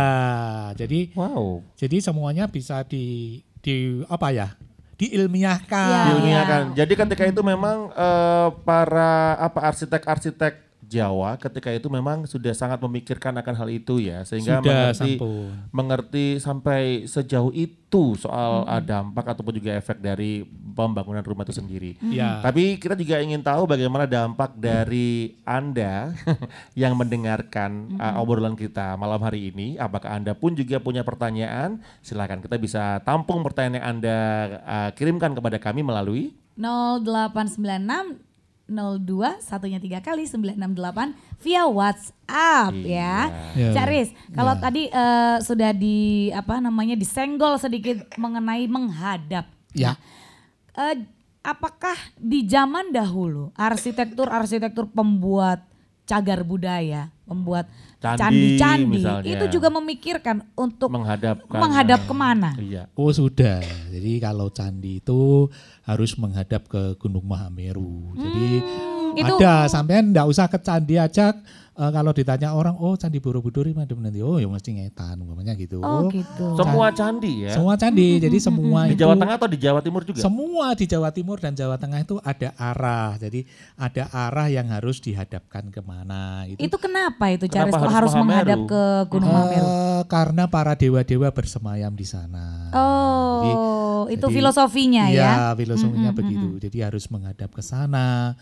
jadi Wow. jadi semuanya bisa di di apa ya diilmiahkan Iya. diilmiahkan. Jadi ketika itu memang eh, para apa arsitek-arsitek Jawa ketika itu memang sudah sangat memikirkan akan hal itu ya sehingga sudah mengerti sampun mengerti sampai sejauh itu soal uh, dampak ataupun juga efek dari pembangunan rumah itu sendiri. Ya. Tapi kita juga ingin tahu bagaimana dampak dari Anda yang mendengarkan uh, obrolan kita malam hari ini. Apakah Anda pun juga punya pertanyaan? Silakan kita bisa tampung pertanyaan yang Anda uh, kirimkan kepada kami melalui 0896 02 satunya tiga kali 968 via WhatsApp ya. Iya. Cak Riz, kalau Iya. tadi eh, sudah di apa namanya disenggol sedikit mengenai menghadap. Ya. Eh, apakah di zaman dahulu arsitektur-arsitektur pembuat cagar budaya, membuat Candi candi-candi misalnya. itu juga memikirkan untuk menghadapkan menghadap ke mana? Iya. Oh sudah. Jadi kalau candi itu harus menghadap ke Gunung Mahameru. Jadi Hmm, itu- ada sampean enggak usah ke candi aja. Eh, kalau ditanya orang, oh candi Borobudur ini nanti, oh ya mesti ngetan, umpamanya gitu. Oh gitu. Semua candi ya. Semua candi, jadi semua Di itu Jawa Tengah atau di Jawa Timur juga? semua di Jawa Timur dan Jawa Tengah itu ada arah. Jadi ada arah yang harus dihadapkan ke mana. Itu, Itu kenapa itu Kenapa Caris kok harus harus menghadap ke Gunung Mahameru? Eh, karena para dewa-dewa bersemayam di sana. Oh, itu jadi- filosofinya ya. Iya, filosofinya begitu. Jadi harus menghadap ke sana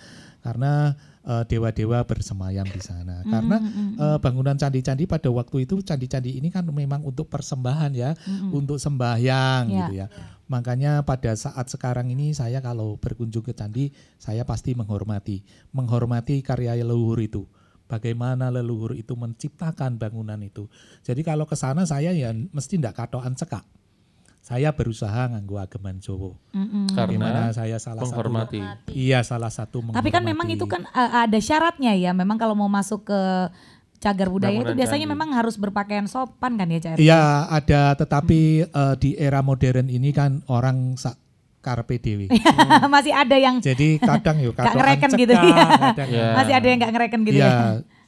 karena eh, dewa-dewa bersemayam di sana. Karena eh, bangunan candi-candi pada waktu itu candi-candi ini kan memang untuk persembahan ya, untuk sembahyang Iya. gitu ya. Makanya pada saat sekarang ini saya kalau berkunjung ke candi, saya pasti menghormati, menghormati karya leluhur itu. Bagaimana leluhur itu menciptakan bangunan itu. Jadi kalau ke sana saya ya mesti ndak katoan cekak. Saya berusaha nganggo ageman Jawa. Di Karena mana saya salah menghormati. satu Iya, salah satu Tapi kan memang menghormati. itu kan uh, ada syaratnya ya. Memang kalau mau masuk ke cagar budaya itu Bangunan biasanya candi. memang harus berpakaian sopan kan ya Cair? Iya, ada tetapi eh, di era modern ini kan orang sak karpe dewe. Masih ada yang Jadi kadang yuk Nggak katoan ngereken cekak, gitu ya. kadang Iya. masih ada yang nggak ngereken gitu Iya, ya.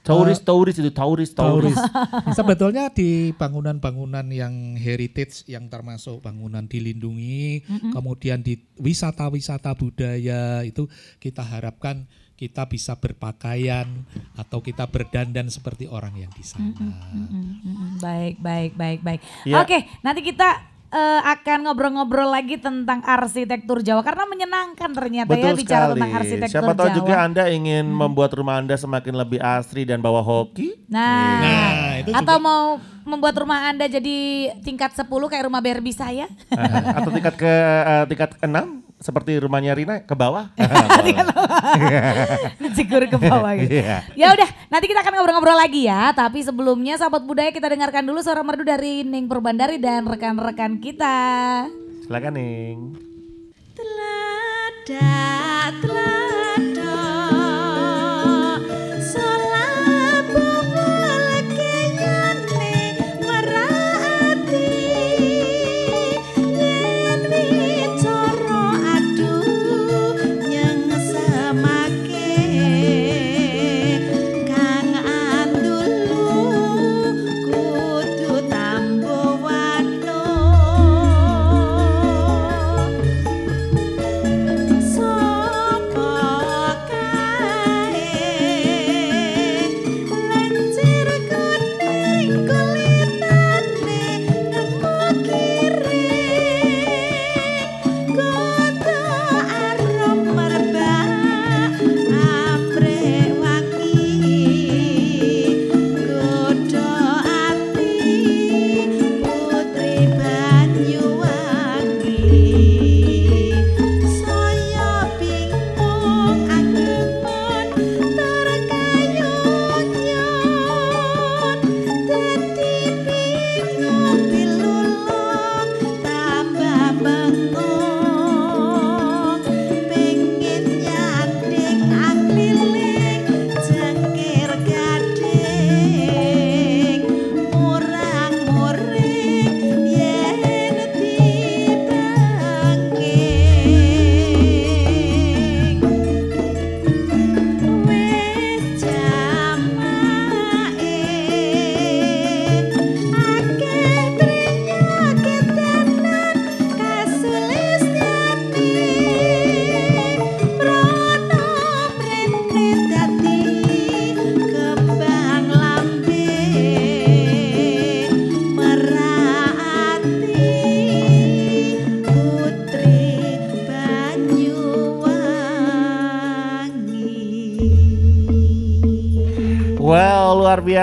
Tauris, tauris itu tauris, tauris. Tauris. Sebetulnya di bangunan-bangunan yang heritage yang termasuk bangunan dilindungi, kemudian di wisata-wisata budaya itu kita harapkan kita bisa berpakaian atau kita berdandan seperti orang yang di sana. Mm-mm. Baik, baik, baik, baik. Ya. Oke, nanti kita eh, akan ngobrol-ngobrol lagi tentang arsitektur Jawa karena menyenangkan ternyata ya Betul bicara sekali. tentang arsitektur Siapa tahu Jawa. juga Anda ingin membuat rumah Anda semakin lebih asri dan bawa hoki. Nah, Nah, itu atau juga- mau membuat rumah Anda jadi tingkat 10 kayak rumah Barbie saya? Atau tingkat ke eh, tingkat 6 seperti rumahnya Rina ke bawah. Cikur ke bawah gitu. Iya. Ya udah, nanti kita akan ngobrol-ngobrol lagi ya. Tapi sebelumnya sahabat budaya kita dengarkan dulu suara merdu dari Ning Purbandari dan rekan-rekan kita. Silakan Ning. Teladak teladak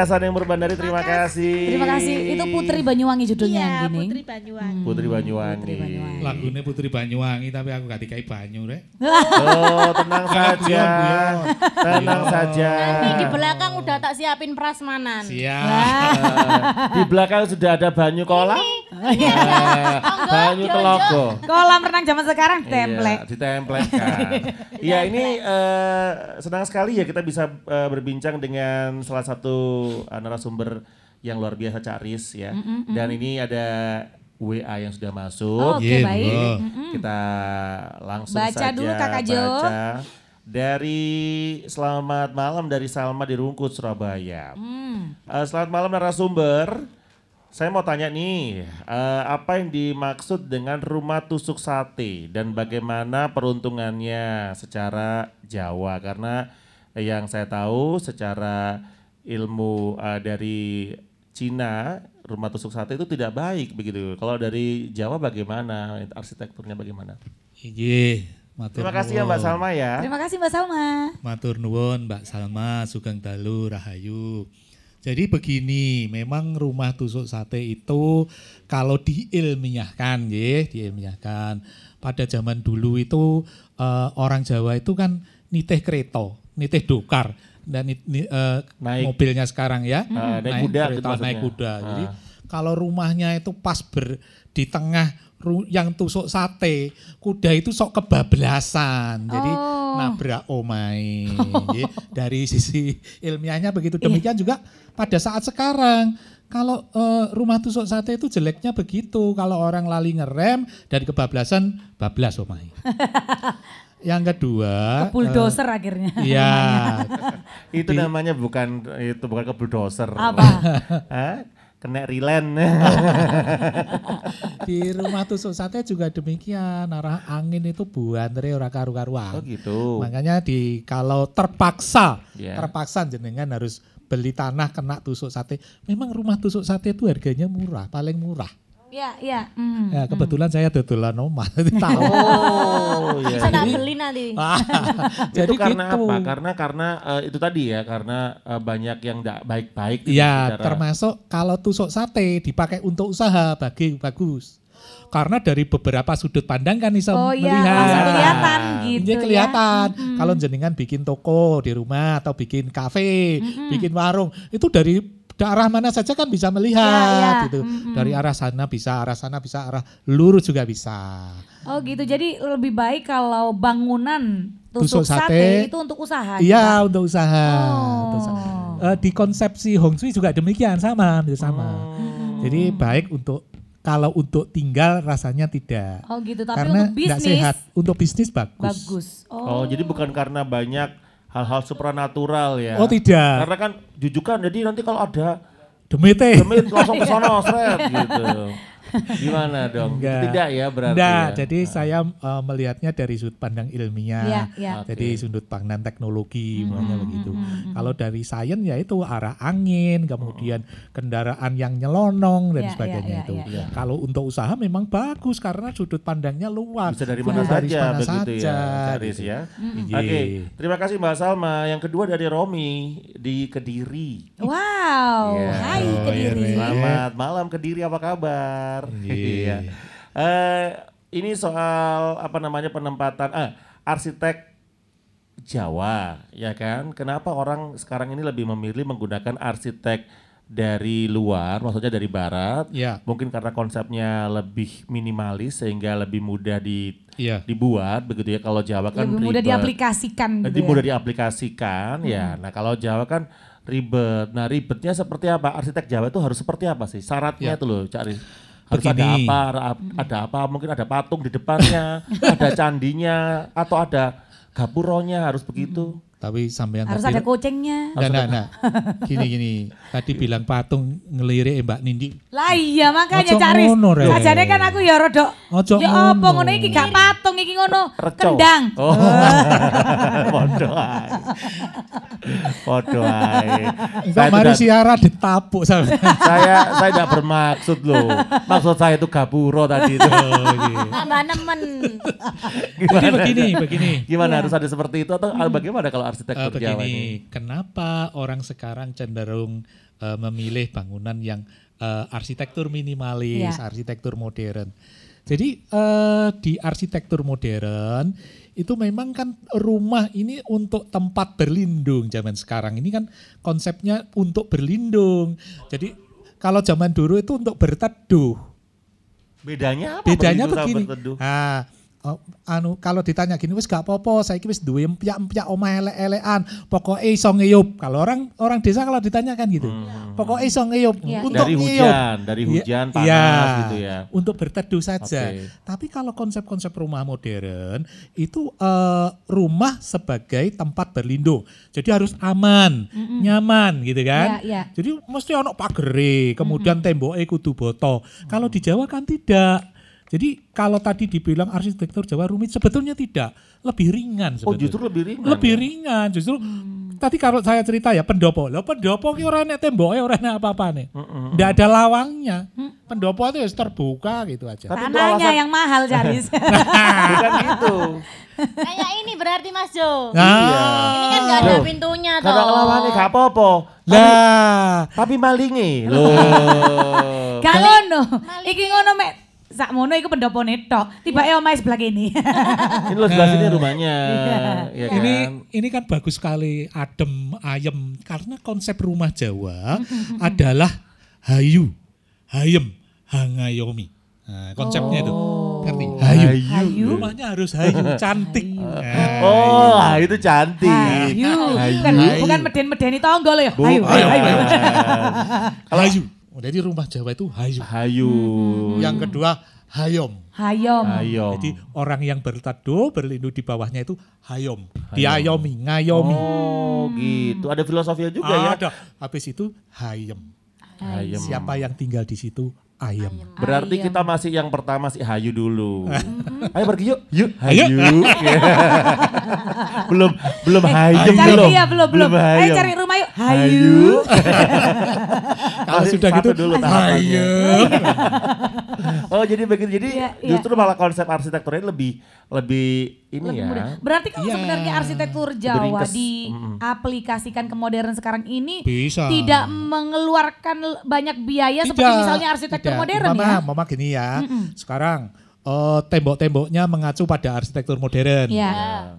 biasa nih Mur Bandari terima kasih. Terima kasih. Itu Putri Banyuwangi judulnya Iya, yang gini. Putri Banyuwangi. Putri Banyuwangi. Putri Banyuwangi. Lagunya Putri Banyuwangi tapi aku gak dikai banyu rek. Oh, tenang saja. Guyon. Tenang Guyon. saja. Ini di belakang udah tak siapin prasmanan. Siap. Di belakang sudah ada banyu kolam. Ah, banyu telogo. Kolam renang zaman sekarang template. Iya, ditempelkan. Iya, ini eh, senang sekali ya kita bisa eh, berbincang dengan salah satu eh, narasumber yang luar biasa Cak Riz ya. Dan ini ada WA yang sudah masuk. Oke, Iya, baik. Bu. Kita langsung Baca saja dulu, Kakak Jo. baca. Dari selamat malam dari Salma di Rungkut Surabaya. Hmm. Eh, selamat malam narasumber. Saya mau tanya nih, eh, apa yang dimaksud dengan rumah tusuk sate dan bagaimana peruntungannya secara Jawa? Karena yang saya tahu secara ilmu eh, dari Cina, rumah tusuk sate itu tidak baik begitu. Kalau dari Jawa bagaimana? Arsitekturnya bagaimana? Iya. matur Terima kasih ya Mbak nuwun. Salma ya. Terima kasih Mbak Salma. Matur nuwun Mbak Salma, Sugeng Dalu, Rahayu. Jadi begini, memang rumah tusuk sate itu kalau diilmiahkan, ya, diilmiahkan. Pada zaman dulu itu eh, orang Jawa itu kan nitih kereta, nitih dokar dan ni- ni- eh, Naik. mobilnya sekarang ya, Ah, naik kuda gitu kereta, naik maksudnya. kuda. Jadi Ah. kalau rumahnya itu pas ber di tengah yang tusuk sate, kuda itu sok kebablasan. Jadi Oh. nabrak omai. Nggih. Dari sisi ilmiahnya begitu. Demikian juga pada saat sekarang. Kalau eh, rumah tusuk sate itu jeleknya begitu. Kalau orang lali ngerem dan kebablasan, bablas omai. Yang kedua, Bulldozer akhirnya. eh, Iya. Itu namanya bukan itu bukan ke bulldozer. Apa? Kena rilen. di rumah tusuk sate juga demikian. Arah angin itu buantre ora karu-karuan. oh gitu. Makanya di kalau terpaksa, Ya. terpaksa jenengan harus beli tanah kena tusuk sate. Memang rumah tusuk sate itu harganya murah, paling murah. Iya, iya. Hmm. Ya, kebetulan saya dodolan omah, jadi tahu. Oh iya. Bisa tak beli nanti. Ah, jadi itu karena gitu. apa? Karena karena eh, itu tadi ya, karena eh, banyak yang tidak baik-baik. gitu Ya, secara- termasuk kalau tusuk sate dipakai untuk usaha, bagi bagus. Karena dari beberapa sudut pandang kan bisa Oh iya, melihat. langsung kelihatan gitu Ini ya. kelihatan. Kalau jenengan bikin toko di rumah atau bikin kafe, bikin warung, itu dari daerah mana saja kan bisa melihat Iya, iya. gitu. Dari arah sana bisa, arah sana bisa, arah lurus juga bisa. Oh gitu. Jadi lebih baik kalau bangunan tusuk, Tusuk sate, sate. itu untuk usaha. Iya, untuk usaha. Oh. Untuk usaha. Eh, di konsepsi Hong Sui juga demikian sama, hampir sama. Hmm. Jadi baik untuk kalau untuk tinggal rasanya tidak. Oh gitu. Tapi Karena untuk bisnis sehat. Untuk bisnis bagus. bagus. Oh, jadi bukan karena banyak hal-hal supranatural ya. Oh tidak. Karena kan jujukan jadi nanti kalau ada Demite. demit langsung ke sono seret gitu. Gimana dong? Enggak. Tidak ya berarti. Enggak, ya? jadi saya eh, melihatnya dari sudut pandang ilmiah. Iya, iya. Jadi sudut pandang teknologi, makanya begitu. Kalau dari sains ya itu arah angin, kemudian kendaraan yang nyelonong dan Iya, sebagainya iya, itu. iya, iya. Kalau untuk usaha memang bagus karena sudut pandangnya luas. Bisa dari Bisa mana dari saja mana begitu saja, ya, Caris gitu. ya. Iya. Oke, terima kasih Mbak Salma. Yang kedua dari Romi di Kediri. Wow. Iya. Hai Oh, Kediri. Selamat malam Kediri, apa kabar? Iya. Eh, ini soal apa namanya penempatan ah, arsitek Jawa, ya kan? Kenapa orang sekarang ini lebih memilih menggunakan arsitek dari luar, maksudnya dari barat? Iya. Mungkin karena konsepnya lebih minimalis sehingga lebih mudah di Iya. dibuat begitu ya. Kalau Jawa kan Lebih mudah ribet. diaplikasikan gitu Lebih ya. mudah diaplikasikan ya. Nah kalau Jawa kan ribet. Nah ribetnya seperti apa? Arsitek Jawa itu harus seperti apa sih? Syaratnya Ya. itu loh Cak Harus ada apa? Ada- Ada apa? Mungkin ada patung di depannya, ada candinya, atau ada gapuronya harus begitu. Tapi sampai yang Harus tadi ada coachingnya. Nah, nah, nah. Gini gini. Tadi bilang patung ngelirik Mbak Nindi. Lah iya makanya Ojo Caris. ngono. Sajane kan aku ya rodok. Ojo Ya apa ngono. iki gak patung iki ngono. Kendang. Oh. Podo ae. Podo ae. Mari siara ditapuk sama. saya saya tidak bermaksud loh. Maksud saya itu gapuro tadi itu. Oh, iya. Tambah nemen. Jadi begini, begini. Gimana harus ada seperti itu atau ah, bagaimana kalau arsitektur Eh, Jawa begini, ini? kenapa orang sekarang cenderung eh, memilih bangunan yang eh, arsitektur minimalis, Ya. arsitektur modern? Jadi eh, di arsitektur modern itu memang kan rumah ini untuk tempat berlindung zaman sekarang ini kan konsepnya untuk berlindung. Jadi kalau zaman dulu itu untuk berteduh. Bedanya apa? Bedanya begini. berteduh? Oh, anu kalau ditanya gini wis gak apa-apa, saya wis duwe empyak-empyak omah elek-elekan, pokoknya iso ngeyup. Kalau orang orang desa kalau ditanyakan gitu. Pokoknya iso ngeyup Iya. untuk Hmm. Dari ngeyup. hujan, dari Iya, hujan panas iya, gitu ya. Untuk berteduh saja. Oke. Tapi kalau konsep-konsep rumah modern itu eh, rumah sebagai tempat berlindung. Jadi harus aman, nyaman gitu kan. Iya, iya. Jadi mesti ono pagere, kemudian temboknya kudu boto. Kalau di Jawa kan tidak. Jadi kalau tadi dibilang arsitektur Jawa rumit sebetulnya tidak, lebih ringan Oh sebetulnya. justru lebih ringan. lebih ya? ringan justru tadi kalau saya cerita ya pendopo lo pendopo ki ora nek temboknya ora apa-apa nih ndak ada lawangnya pendopo itu ya terbuka gitu aja Tapi Tanahnya alasan- yang mahal Jaris. Bukan gitu. Kayak ini berarti Mas Jo. nah Ini kan gak ada Loh, pintunya toh. Karena lawannya gak apa-apa. lah Tapi malingi. Loh. Gak ngono. Iki ngono mek sak mono iku pendopo netok. Tiba e omahe sebelah kene. Ini lo sebelah sini rumahnya. ya kan? ini ini kan bagus sekali adem ayem karena konsep rumah Jawa adalah hayu hayem hangayomi nah, konsepnya itu ngerti hayu. Hayu. rumahnya harus hayu cantik Nah, Oh, ah, itu cantik. Ayu. Hayu. Bukan, bukan meden-medeni tonggo loh ya. Bu- Ayo, ayo, ayo. hayu Oh, jadi rumah Jawa itu hayu Hayu. Yang kedua hayom. Hayom. Hayom. Jadi orang yang berteduh berlindung di bawahnya itu hayom. Diayomi, ngayomi. Oh, gitu. Ada filosofinya juga ya. Ada. Habis itu hayem. Hayem. Siapa yang tinggal di situ ayem. Berarti Ayam. kita masih yang pertama sih Hayu dulu. Ayo pergi yuk. Yuk. Hayu. belum belum Hayem Cari belum. dia belum belum. Ayo cari rumah yuk. Hayu. Kalau sudah gitu dulu hayem. Oh, jadi begitu. Jadi iya. justru malah konsep arsitekturnya lebih lebih ini Lebih ya. mudah. Berarti kalau Iya. sebenarnya arsitektur Jawa ringkes. diaplikasikan ke modern sekarang ini Bisa. tidak mengeluarkan banyak biaya seperti Tidak, misalnya arsitektur tidak. modern Mama, ya. Mama gini ya. Sekarang eh, tembok-temboknya mengacu pada arsitektur modern. Iya.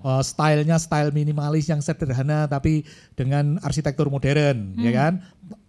Eh, stylenya style minimalis yang sederhana tapi dengan arsitektur modern, ya kan?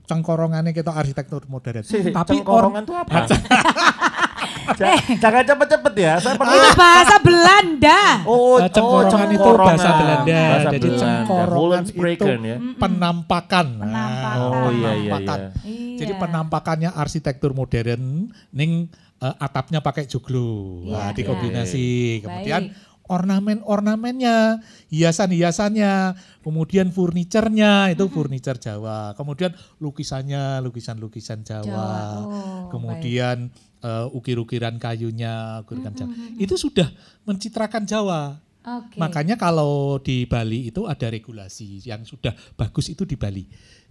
Cengkorongannya kita arsitektur modern. Si, tapi cengkorongan tuh apa? Ja- Jangan cepet-cepet ya. Saya perlu Itu bahasa Belanda. Oh, Eh, cengkorongan itu cengkorongan. bahasa Belanda. Bahasa Jadi Belanda. cengkorongan itu ya. penampakan. Nah, Penampakan. Oh iya iya penampakan. iya. Jadi Iya. penampakannya arsitektur modern ning eh, atapnya pakai joglo. Wah, Iya, dikombinasi. Kemudian Baik. ornamen-ornamennya, hiasan-hiasannya, kemudian furniturnya itu furniture Jawa. Kemudian lukisannya, lukisan-lukisan Jawa. Jawa. Oh, kemudian eh, ukir-ukiran kayunya, ukiran Jawa. Itu sudah mencitrakan Jawa. Oke. Makanya kalau di Bali itu ada regulasi yang sudah bagus itu di Bali.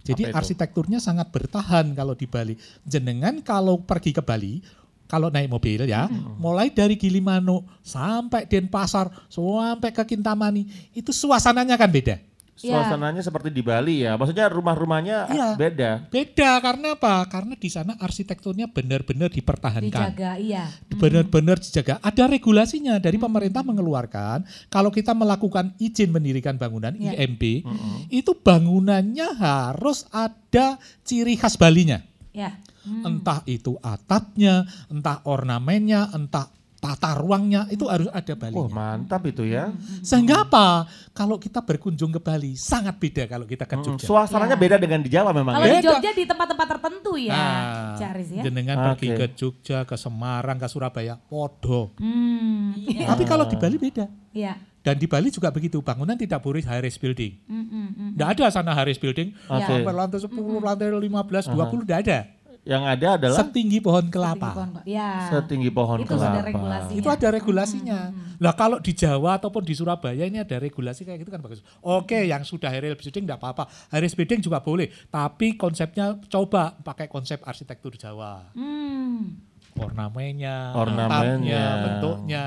Jadi arsitekturnya sangat bertahan kalau di Bali. Jenengan kalau pergi ke Bali, kalau naik mobil ya, mulai dari Gilimanuk sampai Denpasar, sampai ke Kintamani, itu suasananya kan beda. Iya. Suasananya seperti di Bali ya. Maksudnya rumah-rumahnya Iya. beda. Beda karena apa? Karena di sana arsitekturnya benar-benar dipertahankan. Dijaga, iya. benar-benar dijaga. Ada regulasinya dari pemerintah mengeluarkan kalau kita melakukan izin mendirikan bangunan Ya. IMB itu bangunannya harus ada ciri khas Balinya. Ya. Entah itu atapnya, entah ornamennya, entah tata ruangnya itu harus ada Wah Balinya. mantap itu ya. Sehingga apa? Kalau kita berkunjung ke Bali sangat beda kalau kita ke Mm, Jogja. Suasananya Ya. beda dengan di Jawa memang Kalau ya. di. Jogja di tempat-tempat tertentu ya, Nah, Caris ya. jenengan pergi Oke. ke Jogja, ke Semarang, ke Surabaya, podo. Hmm. Tapi kalau di Bali beda. Iya. Dan di Bali juga begitu, bangunan tidak boleh high rise building. Mm, mm, mm. Tidak ada sana high rise building, Oke. sampai lantai 10, lantai 15, 20, tidak ada. Yang ada adalah Setinggi pohon kelapa. pohon, Pak. Ya. setinggi pohon Itu sudah kelapa. regulasinya. Itu ada regulasinya. Lah kalau di Jawa ataupun di Surabaya ini ada regulasi kayak gitu kan bagus. Oke, yang sudah high rise building tidak apa-apa. High rise building juga boleh, tapi konsepnya coba pakai konsep arsitektur Jawa. Hmm. Ornamennya, Ornamennya. bentuknya.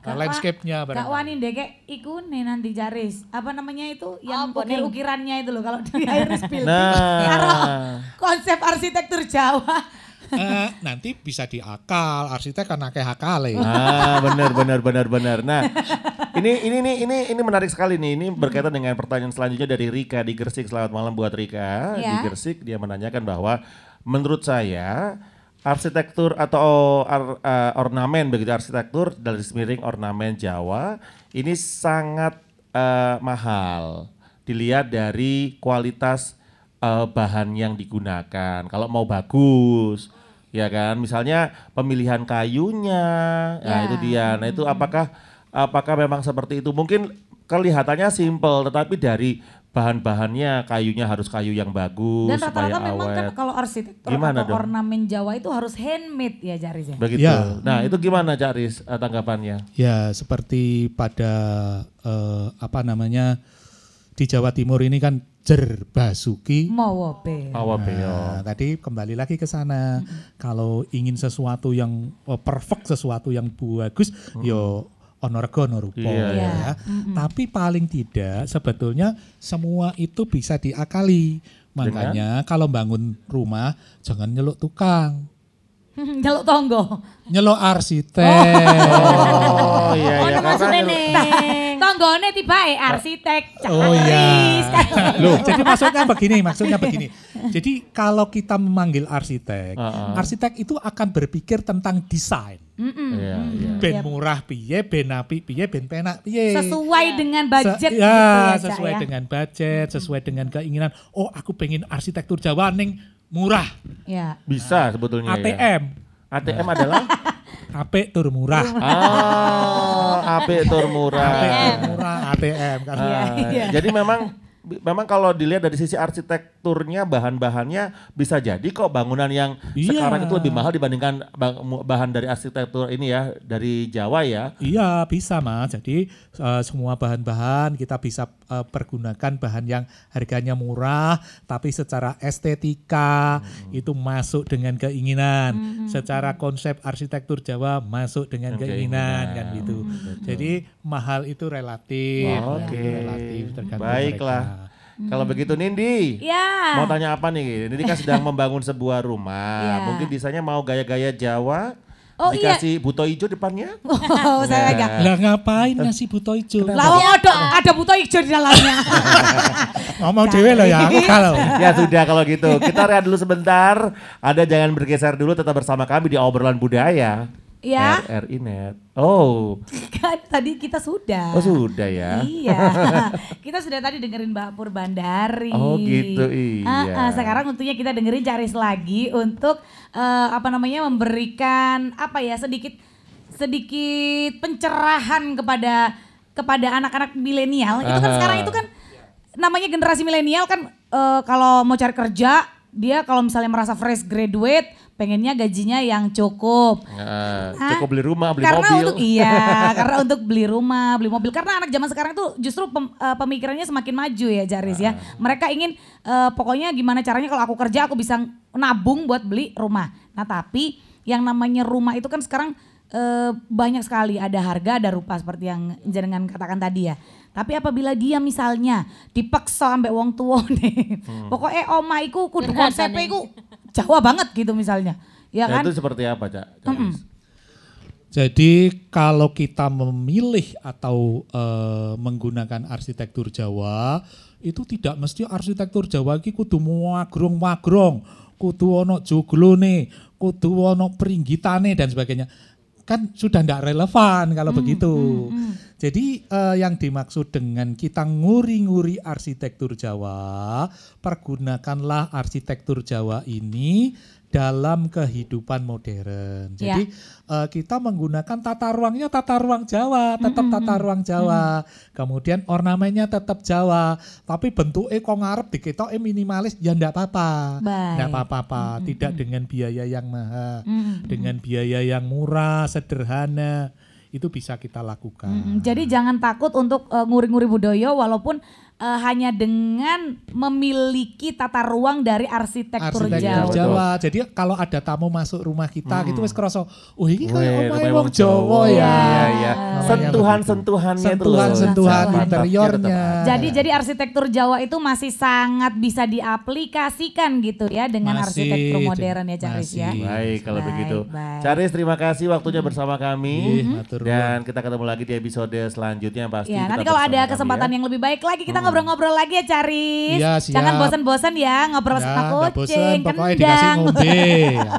Landscape-nya Gak barangkali. wani deh kayak iku nih nanti Jaris. Apa namanya itu? Yang Apa nih? ukir-ukirannya itu loh kalau di Iris Building. Nah. Karo konsep arsitektur Jawa. Eh, nanti bisa diakal, arsitek kan akeh akale. Ah, benar benar benar benar. Nah, ini ini ini ini ini menarik sekali nih. Ini berkaitan dengan pertanyaan selanjutnya dari Rika di Gresik. Selamat malam buat Rika di Ya. Gresik. Dia menanyakan bahwa menurut saya arsitektur atau ar- eh, ornamen begitu arsitektur dari miring ornamen Jawa ini sangat eh, mahal. Dilihat dari kualitas eh, bahan yang digunakan. Kalau mau bagus, ya kan. Misalnya pemilihan kayunya, nah Ya. itu dia. Nah itu apakah apakah memang seperti itu? Mungkin kelihatannya simple, tetapi dari bahan-bahannya kayunya harus kayu yang bagus Dan supaya rata-rata memang kan awet. kalau arsitektur Gimana atau dong? ornamen Jawa itu harus handmade ya Jaris ya. Begitu. Ya. Nah itu gimana Cak Riz eh, tanggapannya? Ya, seperti pada eh, apa namanya di Jawa Timur ini kan jer basuki. Mau be. Awal Nah, tadi kembali lagi ke sana. Kalau ingin sesuatu yang eh, perfect, sesuatu yang bagus, yo ono rego ono rupa Iya, iya. ya. Tapi paling tidak sebetulnya semua itu bisa diakali. Makanya kalau bangun rumah jangan nyeluk tukang, Jaluk tonggo. nyeluk arsitek. Oh iya Oh, iya maksudnya karena nih. Tonggone tiba arsitek. Cak Oh iya. Loh, jadi maksudnya begini, maksudnya begini. Jadi kalau kita memanggil arsitek, Heeh. arsitek itu akan berpikir tentang desain. Iya iya. Ben murah piye, ben api piye, ben penak piye. Sesuai dengan budget Se- gitu ya, ya, Cak, sesuai ya. dengan budget, sesuai dengan keinginan. Oh, aku pengen arsitektur Jawa ning murah. Ya. Bisa sebetulnya ya. ATM, ATM adalah apik tur murah. ah apik tur murah. Apik tur murah ATM kan. Iya, Ah, iya. Jadi memang memang kalau dilihat dari sisi arsitekturnya bahan-bahannya bisa jadi kok bangunan yang Iya. sekarang itu lebih mahal dibandingkan bahan dari arsitektur ini ya dari Jawa ya. Iya bisa mas. Jadi eh, semua bahan-bahan kita bisa eh, pergunakan bahan yang harganya murah, tapi secara estetika itu masuk dengan keinginan. Secara konsep arsitektur Jawa masuk dengan Dengan keinginan, keinginan. kan gitu. Jadi mahal itu relatif, Oh, Oke. relatif tergantung Baiklah. mereka. Kalau begitu Nindi, Ya. mau tanya apa nih? Nindi kan sedang membangun sebuah rumah. Iya. Mungkin desainnya mau gaya-gaya Jawa. Oh, iya. dikasih buto hijau depannya. Oh, saya agak. Lah ngapain ngasih buto hijau? Lawang ada ada buto hijau di dalamnya. Ngomong dewe loh ya, aku kalau. ya sudah kalau gitu. Kita rehat dulu sebentar. Ada jangan bergeser dulu tetap bersama kami di obrolan budaya. Ya. RRI Net. Oh, Kan tadi kita sudah. oh sudah ya. Iya. kita sudah tadi dengerin Mbak Pur Bandari. Oh, gitu, iya. Ah, ah, sekarang tentunya kita dengerin Caris lagi untuk eh, apa namanya memberikan apa ya sedikit sedikit pencerahan kepada kepada anak-anak milenial. Itu kan sekarang itu kan namanya generasi milenial kan eh, kalau mau cari kerja dia kalau misalnya merasa fresh graduate pengennya gajinya yang cukup. Nah, Hah? cukup beli rumah, beli karena mobil. untuk iya, karena untuk beli rumah, beli mobil. Karena anak zaman sekarang tuh justru pem- eh, pemikirannya semakin maju ya Jaris ya. Mereka ingin eh, pokoknya gimana caranya kalau aku kerja aku bisa nabung buat beli rumah. Nah tapi yang namanya rumah itu kan sekarang eh, banyak sekali ada harga ada rupa seperti yang jenengan katakan tadi ya. Tapi apabila dia misalnya dipaksa sampai wong tua nih, pokoknya oma iku kudu konsepnya nih. iku Jawa banget gitu misalnya. Ya Nah, kan? itu seperti apa, Cak? Cak? Jadi kalau kita memilih atau eh, menggunakan arsitektur Jawa itu tidak mesti arsitektur Jawa iki kudu magrong-magrong, kudu ono joglone, kudu ono peringgitane dan sebagainya. Kan sudah tidak relevan kalau begitu. Jadi eh, yang dimaksud dengan kita nguri-nguri arsitektur Jawa, pergunakanlah arsitektur Jawa ini dalam kehidupan modern. Jadi eh, kita menggunakan tata ruangnya tata ruang Jawa, tetap tata ruang Jawa. Kemudian ornamennya tetap Jawa, tapi bentuknya kok ngarep diketoke minimalis ya ndak apa-apa. Ndak apa-apa, tidak dengan biaya yang mahal, Mm. dengan biaya yang murah, sederhana. itu bisa kita lakukan. Mm, Jadi jangan takut untuk eh, nguri-nguri budaya walaupun eh, hanya dengan memiliki tata ruang dari arsitektur, arsitektur Jawa. Jawa. Jadi kalau ada tamu masuk rumah kita gitu wis kerasa, oh ini kayak omahe rumah wong Jawa ya. Iya, iya. Namanya Sentuhan-sentuhannya. Sentuhan-sentuhan interiornya. ada. Jadi jadi arsitektur Jawa itu masih sangat bisa diaplikasikan gitu ya dengan Masih, arsitektur modern ya Caris ya. Masih. Baik kalau Baik, begitu. baik. Caris terima kasih waktunya bersama kami. Matur nuwun. Dan kita ketemu lagi di episode selanjutnya pasti. Ya, nanti kalau ada kami kesempatan ya. yang lebih baik lagi kita ngobrol-ngobrol lagi ya Caris. Iya, siap. Jangan bosan-bosan ya ngobrol sama Ya, bosen, kucing, pokoknya dikasih kendang. ngombe. ya.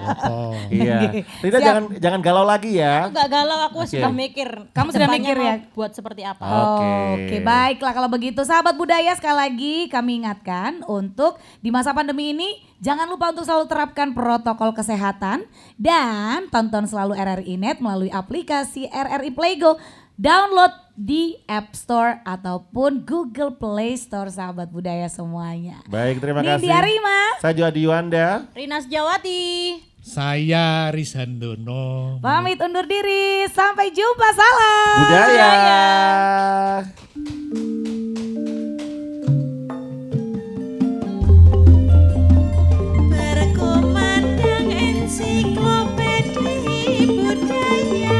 Iya. Rina Siap. jangan jangan galau lagi ya. Enggak galau aku Oke. sudah mikir. Kamu sudah mikir ya? Buat seperti apa? Oke. Oke, baiklah kalau begitu sahabat budaya sekali lagi kami ingatkan untuk di masa pandemi ini jangan lupa untuk selalu terapkan protokol kesehatan dan tonton selalu RRI Net melalui aplikasi RRI Playgo. Download di App Store ataupun Google Play Store sahabat budaya semuanya. Baik, terima Nindya kasih. Nindya Rima. Saya Juhadi Yuanda. Rinas Jawati. Saya Rizandono. Pamit undur diri. Sampai jumpa. Salam. Budaya. budaya. ensiklopedia budaya